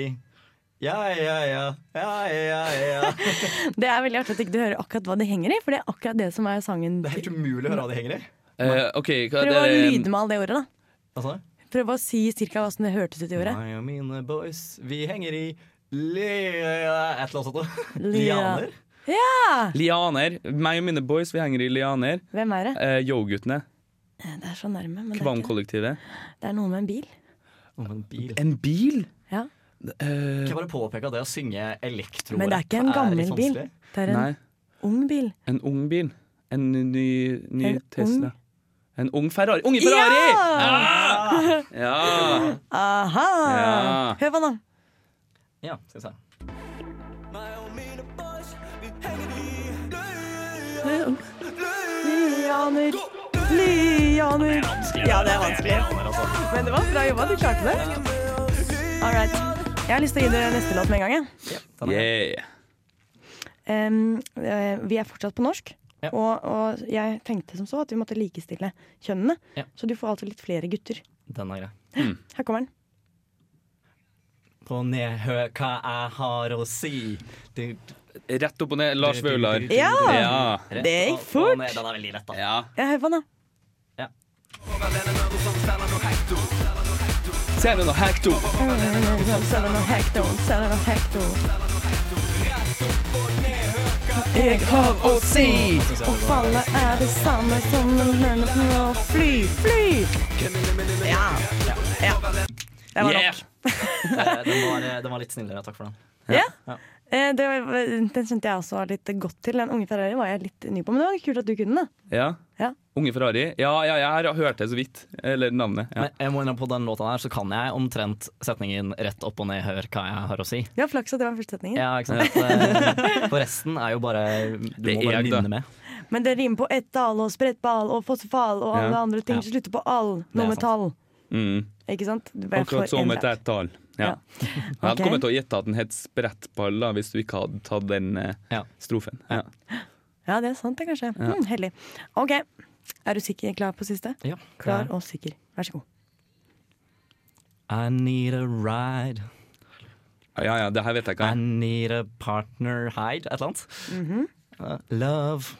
Ja, ja, ja, ja, ja, ja. [LAUGHS] Det er veldig artig at ikke du hører akkurat hva de henger i, for det er akkurat det som er sangen. Det er helt umulig å høre hva de henger i. Eh, okay, hva Prøv å det med lydmale det ordet, da. Hva sa du? Prøv å si cirka hva som det hørtes ut i ordet. Meg og mine boys, vi henger i li... Et eller annet sånt. Lianer? Ja! Lianer. Meg og mine boys, vi henger i lianer. Hvem er det? Eh, Yo-guttene. Det er så nærme, men det er, det er noe med en bil. Om en bil. En bil? Ja. Kan jeg bare påpeke at det å synge elektrorapp Men det er ikke en gammel bil. Det er en Nei. ung bil. En ung bil. En ny, ny En Tesla. En ung Ferrari. Unge Ferrari! Ja! Ja! ja. [LAUGHS] Aha! Ja. Hør på, da. Ja, skal vi se. Lianer, lianer Ja, det er vanskelig. Men det var bra jobba. Du klarte det. All right. Jeg har lyst til å gi dere neste låt med en gang. jeg. Yeah. Eh, vi er fortsatt på norsk. Og, og jeg tenkte som så at vi måtte likestille kjønnene. Ja. Så du får altså litt flere gutter. Den er grei. Her kommer den. På nedhø hva jeg har å si. Du, Rett opp og ned. Lars Vaular. Ja! ja. Det gikk fort. Den er veldig lett, da. Ja. Jeg hører på den, da. Ja. Selger noe hekto. Selger noe hekto, selger noe hekto. Jeg har å si Å falle er det samme som å fly, fly. Ja. ja. Det var nok. [LAUGHS] Yeah. den, var, den var litt snillere, takk for den. Ja. Eh, Det var, den kjente jeg også litt godt til. Den unge Ferrari var jeg litt ny på, men det var kult at du kunne den. Ja. Ja. Unge Ferrari. Ja, ja, jeg har hørt det så vidt. Eller navnet. Ja. Men jeg må innrømme på den låta der så kan jeg omtrent setningen rett opp og ned hør hva jeg har å si. Ja, Flaks at det var første setningen. Ja, ikke sant? Eh, For resten er jo bare Du Det må bare nynne med. Men det rimer på ettall og sprettball og fossefall og alle Ja. andre ting Ja. som slutter på all. Noe med tall. Mm. Ikke sant? Akkurat som et ett-tall. Ja. Jeg hadde kommet til å gjette at den het sprettball da, hvis du ikke hadde tatt den eh, strofen. Ja. Ja, det er sant, det, kanskje. Ja. Mm, heldig. OK. Er du sikker klar på siste? Ja. Klar Ja. og sikker. Vær så god. I need a ride. Ja, ja, det her vet jeg ikke. I need a partner hide, et eller annet. Mhm. Uh, love.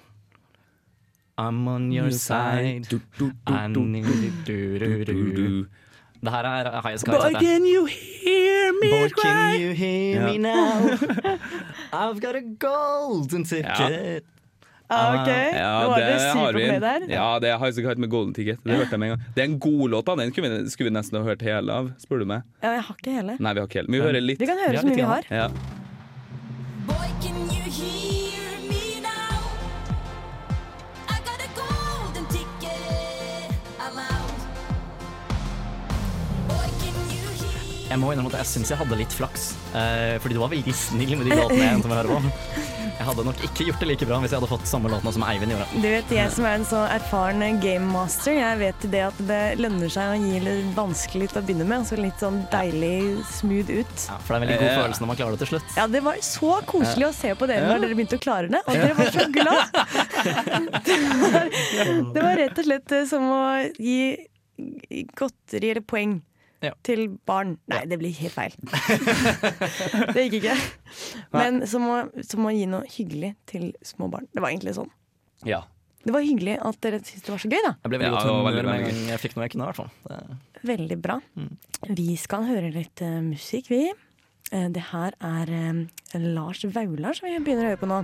I'm on your side. Du, du, du, I du. need du, du, du, du. Det her er High Skies. Boy, can you hear me Boy, cry? can you hear Ja. me now? [LAUGHS] I've got a golden ticket. Ah, OK. Ja, Nå det det har vi. der. Ja, det har jeg med Golden Ticket. Det hørte jeg med en gang. Det er en god låt, da. Den skulle vi, skulle vi nesten ha hørt hele av, spør du meg. Ja, jeg har ikke hele. Nei, vi har ikke hele. Men vi hører litt. Vi kan høre så mye vi har. Ja. Boy, can you hear Jeg må innrømme at jeg syns jeg hadde litt flaks. Eh, fordi du var veldig snill med de låtene jeg endte med å høre på. Jeg hadde nok ikke gjort det like bra hvis jeg hadde fått samme låtene som Eivind gjorde. Du vet, Jeg som er en så erfaren gamemaster, jeg vet det at det lønner seg å gi litt vanskelig til å begynne med, og så litt sånn deilig smooth ut. Ja, for det er en veldig god følelse når man klarer det til slutt. Ja, Det var så koselig å se på dere når dere begynte å klare det, og dere var så glad! [LAUGHS] Det var, det var rett og slett eh, som å gi godteri eller poeng Ja. til barn. Nei, det blir helt feil. [LAUGHS] det gikk ikke. Men som å, som å gi noe hyggelig til små barn. Det var egentlig sånn. ja. Det var hyggelig at dere syntes det var så gøy, da. Jeg ble veldig Ja, godt veldig, med en veldig gang jeg fikk noe jeg kunne, i hvert fall. Det- Veldig bra. Vi skal høre litt uh, musikk, vi. Uh, det her er uh, Lars Vaular som vi begynner å høre på nå.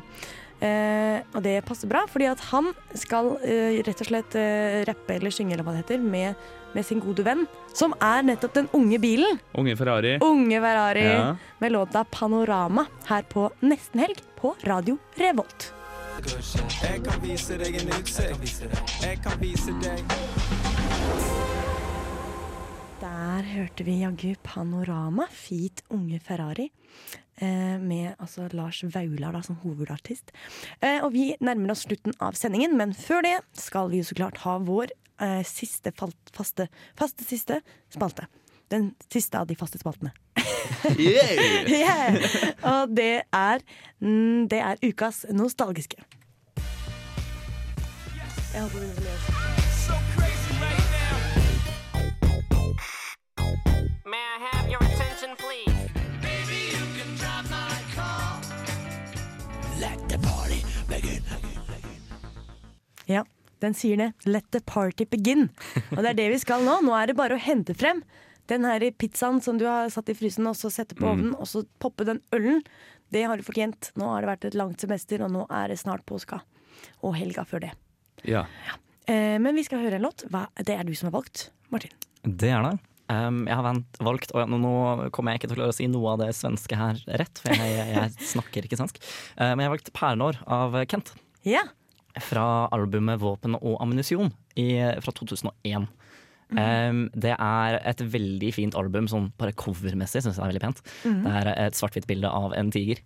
Uh, og det passer bra, fordi at han skal uh, rett og slett uh, rappe eller synge eller hva det heter, med, med sin gode venn, som er nettopp den unge bilen. Unge Ferrari. Unge Ferrari Ja. med låta 'Panorama' her på Nesten Helg på Radio Revolt. Jeg kan vise deg en utsikt. Jeg kan vise deg Der hørte vi jaggu Panorama, Fit Unge Ferrari. Eh, med altså Lars Vaular da, som hovedartist. Eh, og vi nærmer oss slutten av sendingen, men før det skal vi jo så klart ha vår eh, siste falt, faste, faste siste spalte. Den siste av de faste spaltene. [LAUGHS] Yeah! Og det er, mm, det er ukas nostalgiske. Jeg? Ja, den sier det. Let the party begin. Og det er det vi skal nå. Nå er det bare å hente frem den her pizzaen som du har satt i frysen, og så sette på Mm. ovnen, og så poppe den ølen. Det har du fortjent. Nå har det vært et langt semester, og nå er det snart påska. Og helga før det. Ja. Eh, men vi skal høre en låt. Hva, det er du som har valgt, Martin. Det er det. Um, jeg har vent, valgt og nå, nå kommer jeg ikke til å klare å si noe av det svenske her rett, for jeg, jeg, snakker ikke svensk. Uh, men jeg har valgt 'Pernår' av Kent. Ja. Fra albumet 'Våpen og ammunisjon' fra 2001. Um, det er et veldig fint album, sånn bare covermessig syns jeg er veldig pent. Mm. Det er et svart-hvitt bilde av en tiger.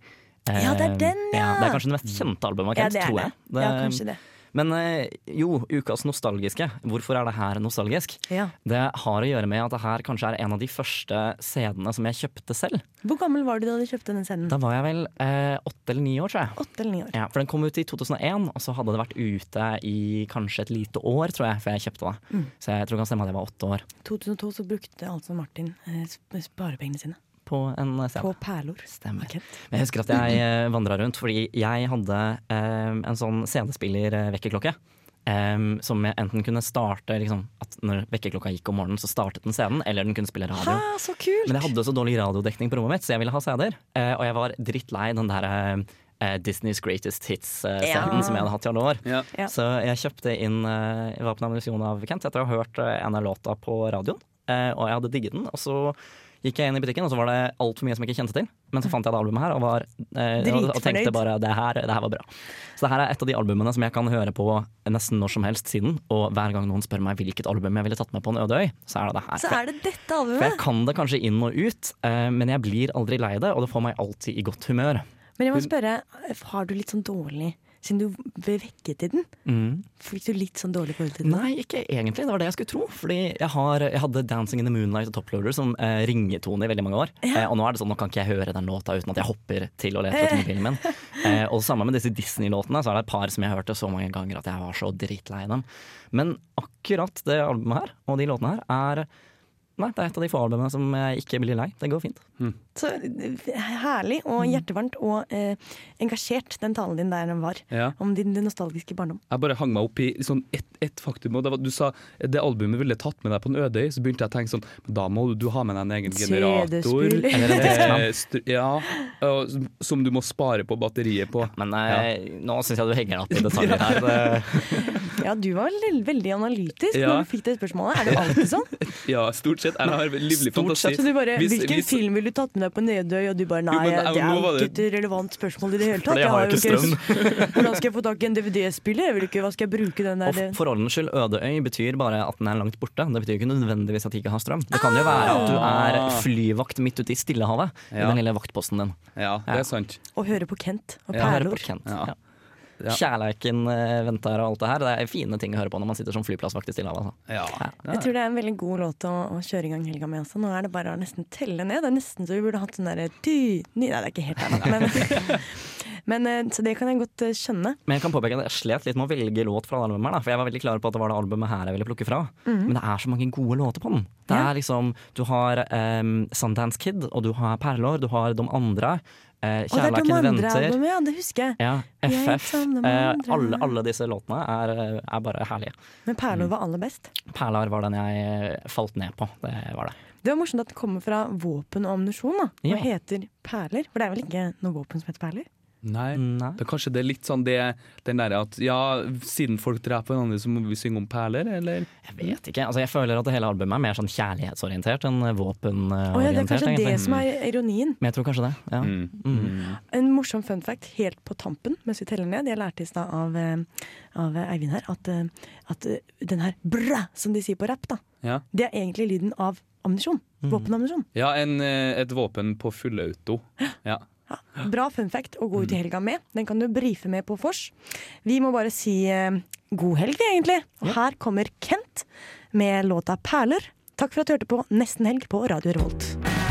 Ja, det er den, ja. Det er kanskje det mest kjente albumet av Kent, er tror jeg. det. Ja, kanskje det. Men eh, jo, ukas nostalgiske. Hvorfor er det her nostalgisk? Ja. Det har å gjøre med at det her kanskje er en av de første CD-ene som jeg kjøpte selv. Hvor gammel var du da du kjøpte denne scenen? Da var jeg vel eh, åtte eller ni år, tror jeg. Åtte eller ni år. Ja, for den kom ut i 2001, og så hadde det vært ute i kanskje et lite år, tror jeg, før jeg kjøpte det. Mm. Så jeg tror det kan stemme at jeg var åtte år. 2002 så brukte altså Martin eh, sparepengene sine. På en scene. På perlor. Stemmer. Men jeg husker at jeg eh, vandra rundt fordi jeg hadde um, en sånn CD-spiller-vekkerklokke. em, som jeg enten kunne starte liksom, at Når vekkerklokka gikk om morgenen, så startet den scenen, eller den kunne spille radio. Ha, så kult! Men jeg hadde så dårlig radiodekning på rommet mitt, så jeg ville ha CD-er. Uh, og jeg var drittlei den der uh, Disney's Greatest Hits-scenen Ja. som jeg hadde hatt i alle år. Ja. Så jeg kjøpte inn uh, Jeg var på en av Kent etter å ha hørt eh, en av låta på radioen. Eh, og jeg hadde digget den. Og så gikk jeg inn i butikken, og så var det altfor mye som jeg ikke kjente til. Men så fant jeg det albumet her og, var, eh, og, tenkte bare det her, det her var bra. Så det her er et av de albumene som jeg kan høre på nesten når som helst siden. Og hver gang noen spør meg hvilket album jeg ville tatt med på en øde øy, så er det det her. Så er det dette For jeg kan det kanskje inn og ut, eh, men jeg blir aldri lei det, og det får meg alltid i godt humør. Men jeg må spørre, har du litt sånn dårlig Siden du ble vekket i den, Mm. fikk du litt sånn dårlig forhold til den? Nei, ikke egentlig. Det var det jeg skulle tro. Fordi jeg, har, jeg hadde 'Dancing in the Moonlight' og 'Toploader' som eh, ringetone i veldig mange år. Eh, og nå er det sånn, nå kan ikke jeg høre den låta uten at jeg hopper til og leter etter mobilen min. [LAUGHS] Eh, og sammen med disse Disney-låtene så er det et par som jeg hørte så mange ganger at jeg var så dritlei dem. Men akkurat det albumet her, og de låtene her, er Nei, det er et av de få albumene som jeg ikke blir lei. Det går fint. Så eh, herlig og hjertevarmt og eh, engasjert den talen din der den var. Ja. Om din nostalgiske barndom. Jeg bare hang meg opp i sånn ett et faktum. Og det var, du sa det albumet ville tatt med deg på en øde øy. Så begynte jeg å tenke sånn da må du ha med deg en egen generator. Eller. Eh, str- Ja, og som- du må spare på batteriet på. Men eh, nå syns jeg du henger opp i detaljer her. Det, [LAUGHS] Ja, du var veldig, veldig analytisk Ja. når du fikk det spørsmålet. Er du alltid sånn? [LAUGHS] Ja, stort sett. Jeg har livlig fantasi. Så du bare, Hvis- Hvilken hvis- film ville du tatt med deg på Nedøy? Og du bare nei, Jo, men, det eh, er jo ikke et relevant spørsmål i det hele tatt. Jeg har jo ikke jo Hvordan skal jeg få tak i en DVD-spiller? Jeg vil ikke, Hva skal jeg bruke den Og der for ordens skyld, Ødøy betyr bare at den er langt borte. Det betyr ikke nødvendigvis at de ikke har strøm. Det kan jo være at du er flyvakt midt ute i Stillehavet i den lille vaktposten din. Ja, det er sant. Og høre på Kent og Ja, høre på Kent. Ja. Ja. Kjærleiken eh, venter og alt det her. Det er fine ting å høre på når man sitter som flyplassvakt i Stillehavet. Altså. Ja. Jeg tror det er en veldig god låt å, å kjøre i gang helga med også. Nå er det bare å nesten telle ned. Det er nesten så vi burde hatt sånn derre. Nei, det er ikke helt der. Men, [LAUGHS] men, eh, så det kan jeg godt eh, skjønne. Men jeg kan påpeke at jeg slet litt med å velge låt fra det albumet. her da, For jeg var veldig klar på at det var det albumet her jeg ville plukke fra. Mm. Men det er så mange gode låter på den. Det Ja. er liksom, Du har um, Sundance Kid, og du har Perlår, du har De andre. Eh, Kjærleiken venter. albumet, ja. Det husker jeg. Ja, FF. Jeg Eh, alle, alle disse låtene er, eh, er bare herlige. Men Perlor var aller best. Perlar var den jeg eh, falt ned på. Det var det. Det var morsomt at det kommer fra våpen og ammunisjon, da. Og Ja. heter perler. For det er vel ikke noe våpen som heter perler? Nei. Det er kanskje det er litt sånn det, den derre at ja, siden folk dreper hverandre, så må vi synge om perler, eller? Jeg vet ikke. altså Jeg føler at det hele albumet er mer sånn kjærlighetsorientert enn Å ja, det er kanskje kanskje det som er ironien. Men jeg tror kanskje det. ja. Mm. En morsom fun fact helt på tampen mens vi teller ned. Jeg lærte i stad av, eh, av Eivind her at, eh, at eh, den her bræ, som de sier på rapp, da, Ja. det er egentlig lyden av ammunisjon. Våpenammunisjon. Ja, en, eh, et våpen på fullauto. Ja. Bra fun fact å gå ut i helga med. Den kan du brife med på vors. Vi må bare si eh, god helg, vi, egentlig. Og her kommer Kent med låta 'Perler'. Takk for at du hørte på Nesten helg på Radio Revolt.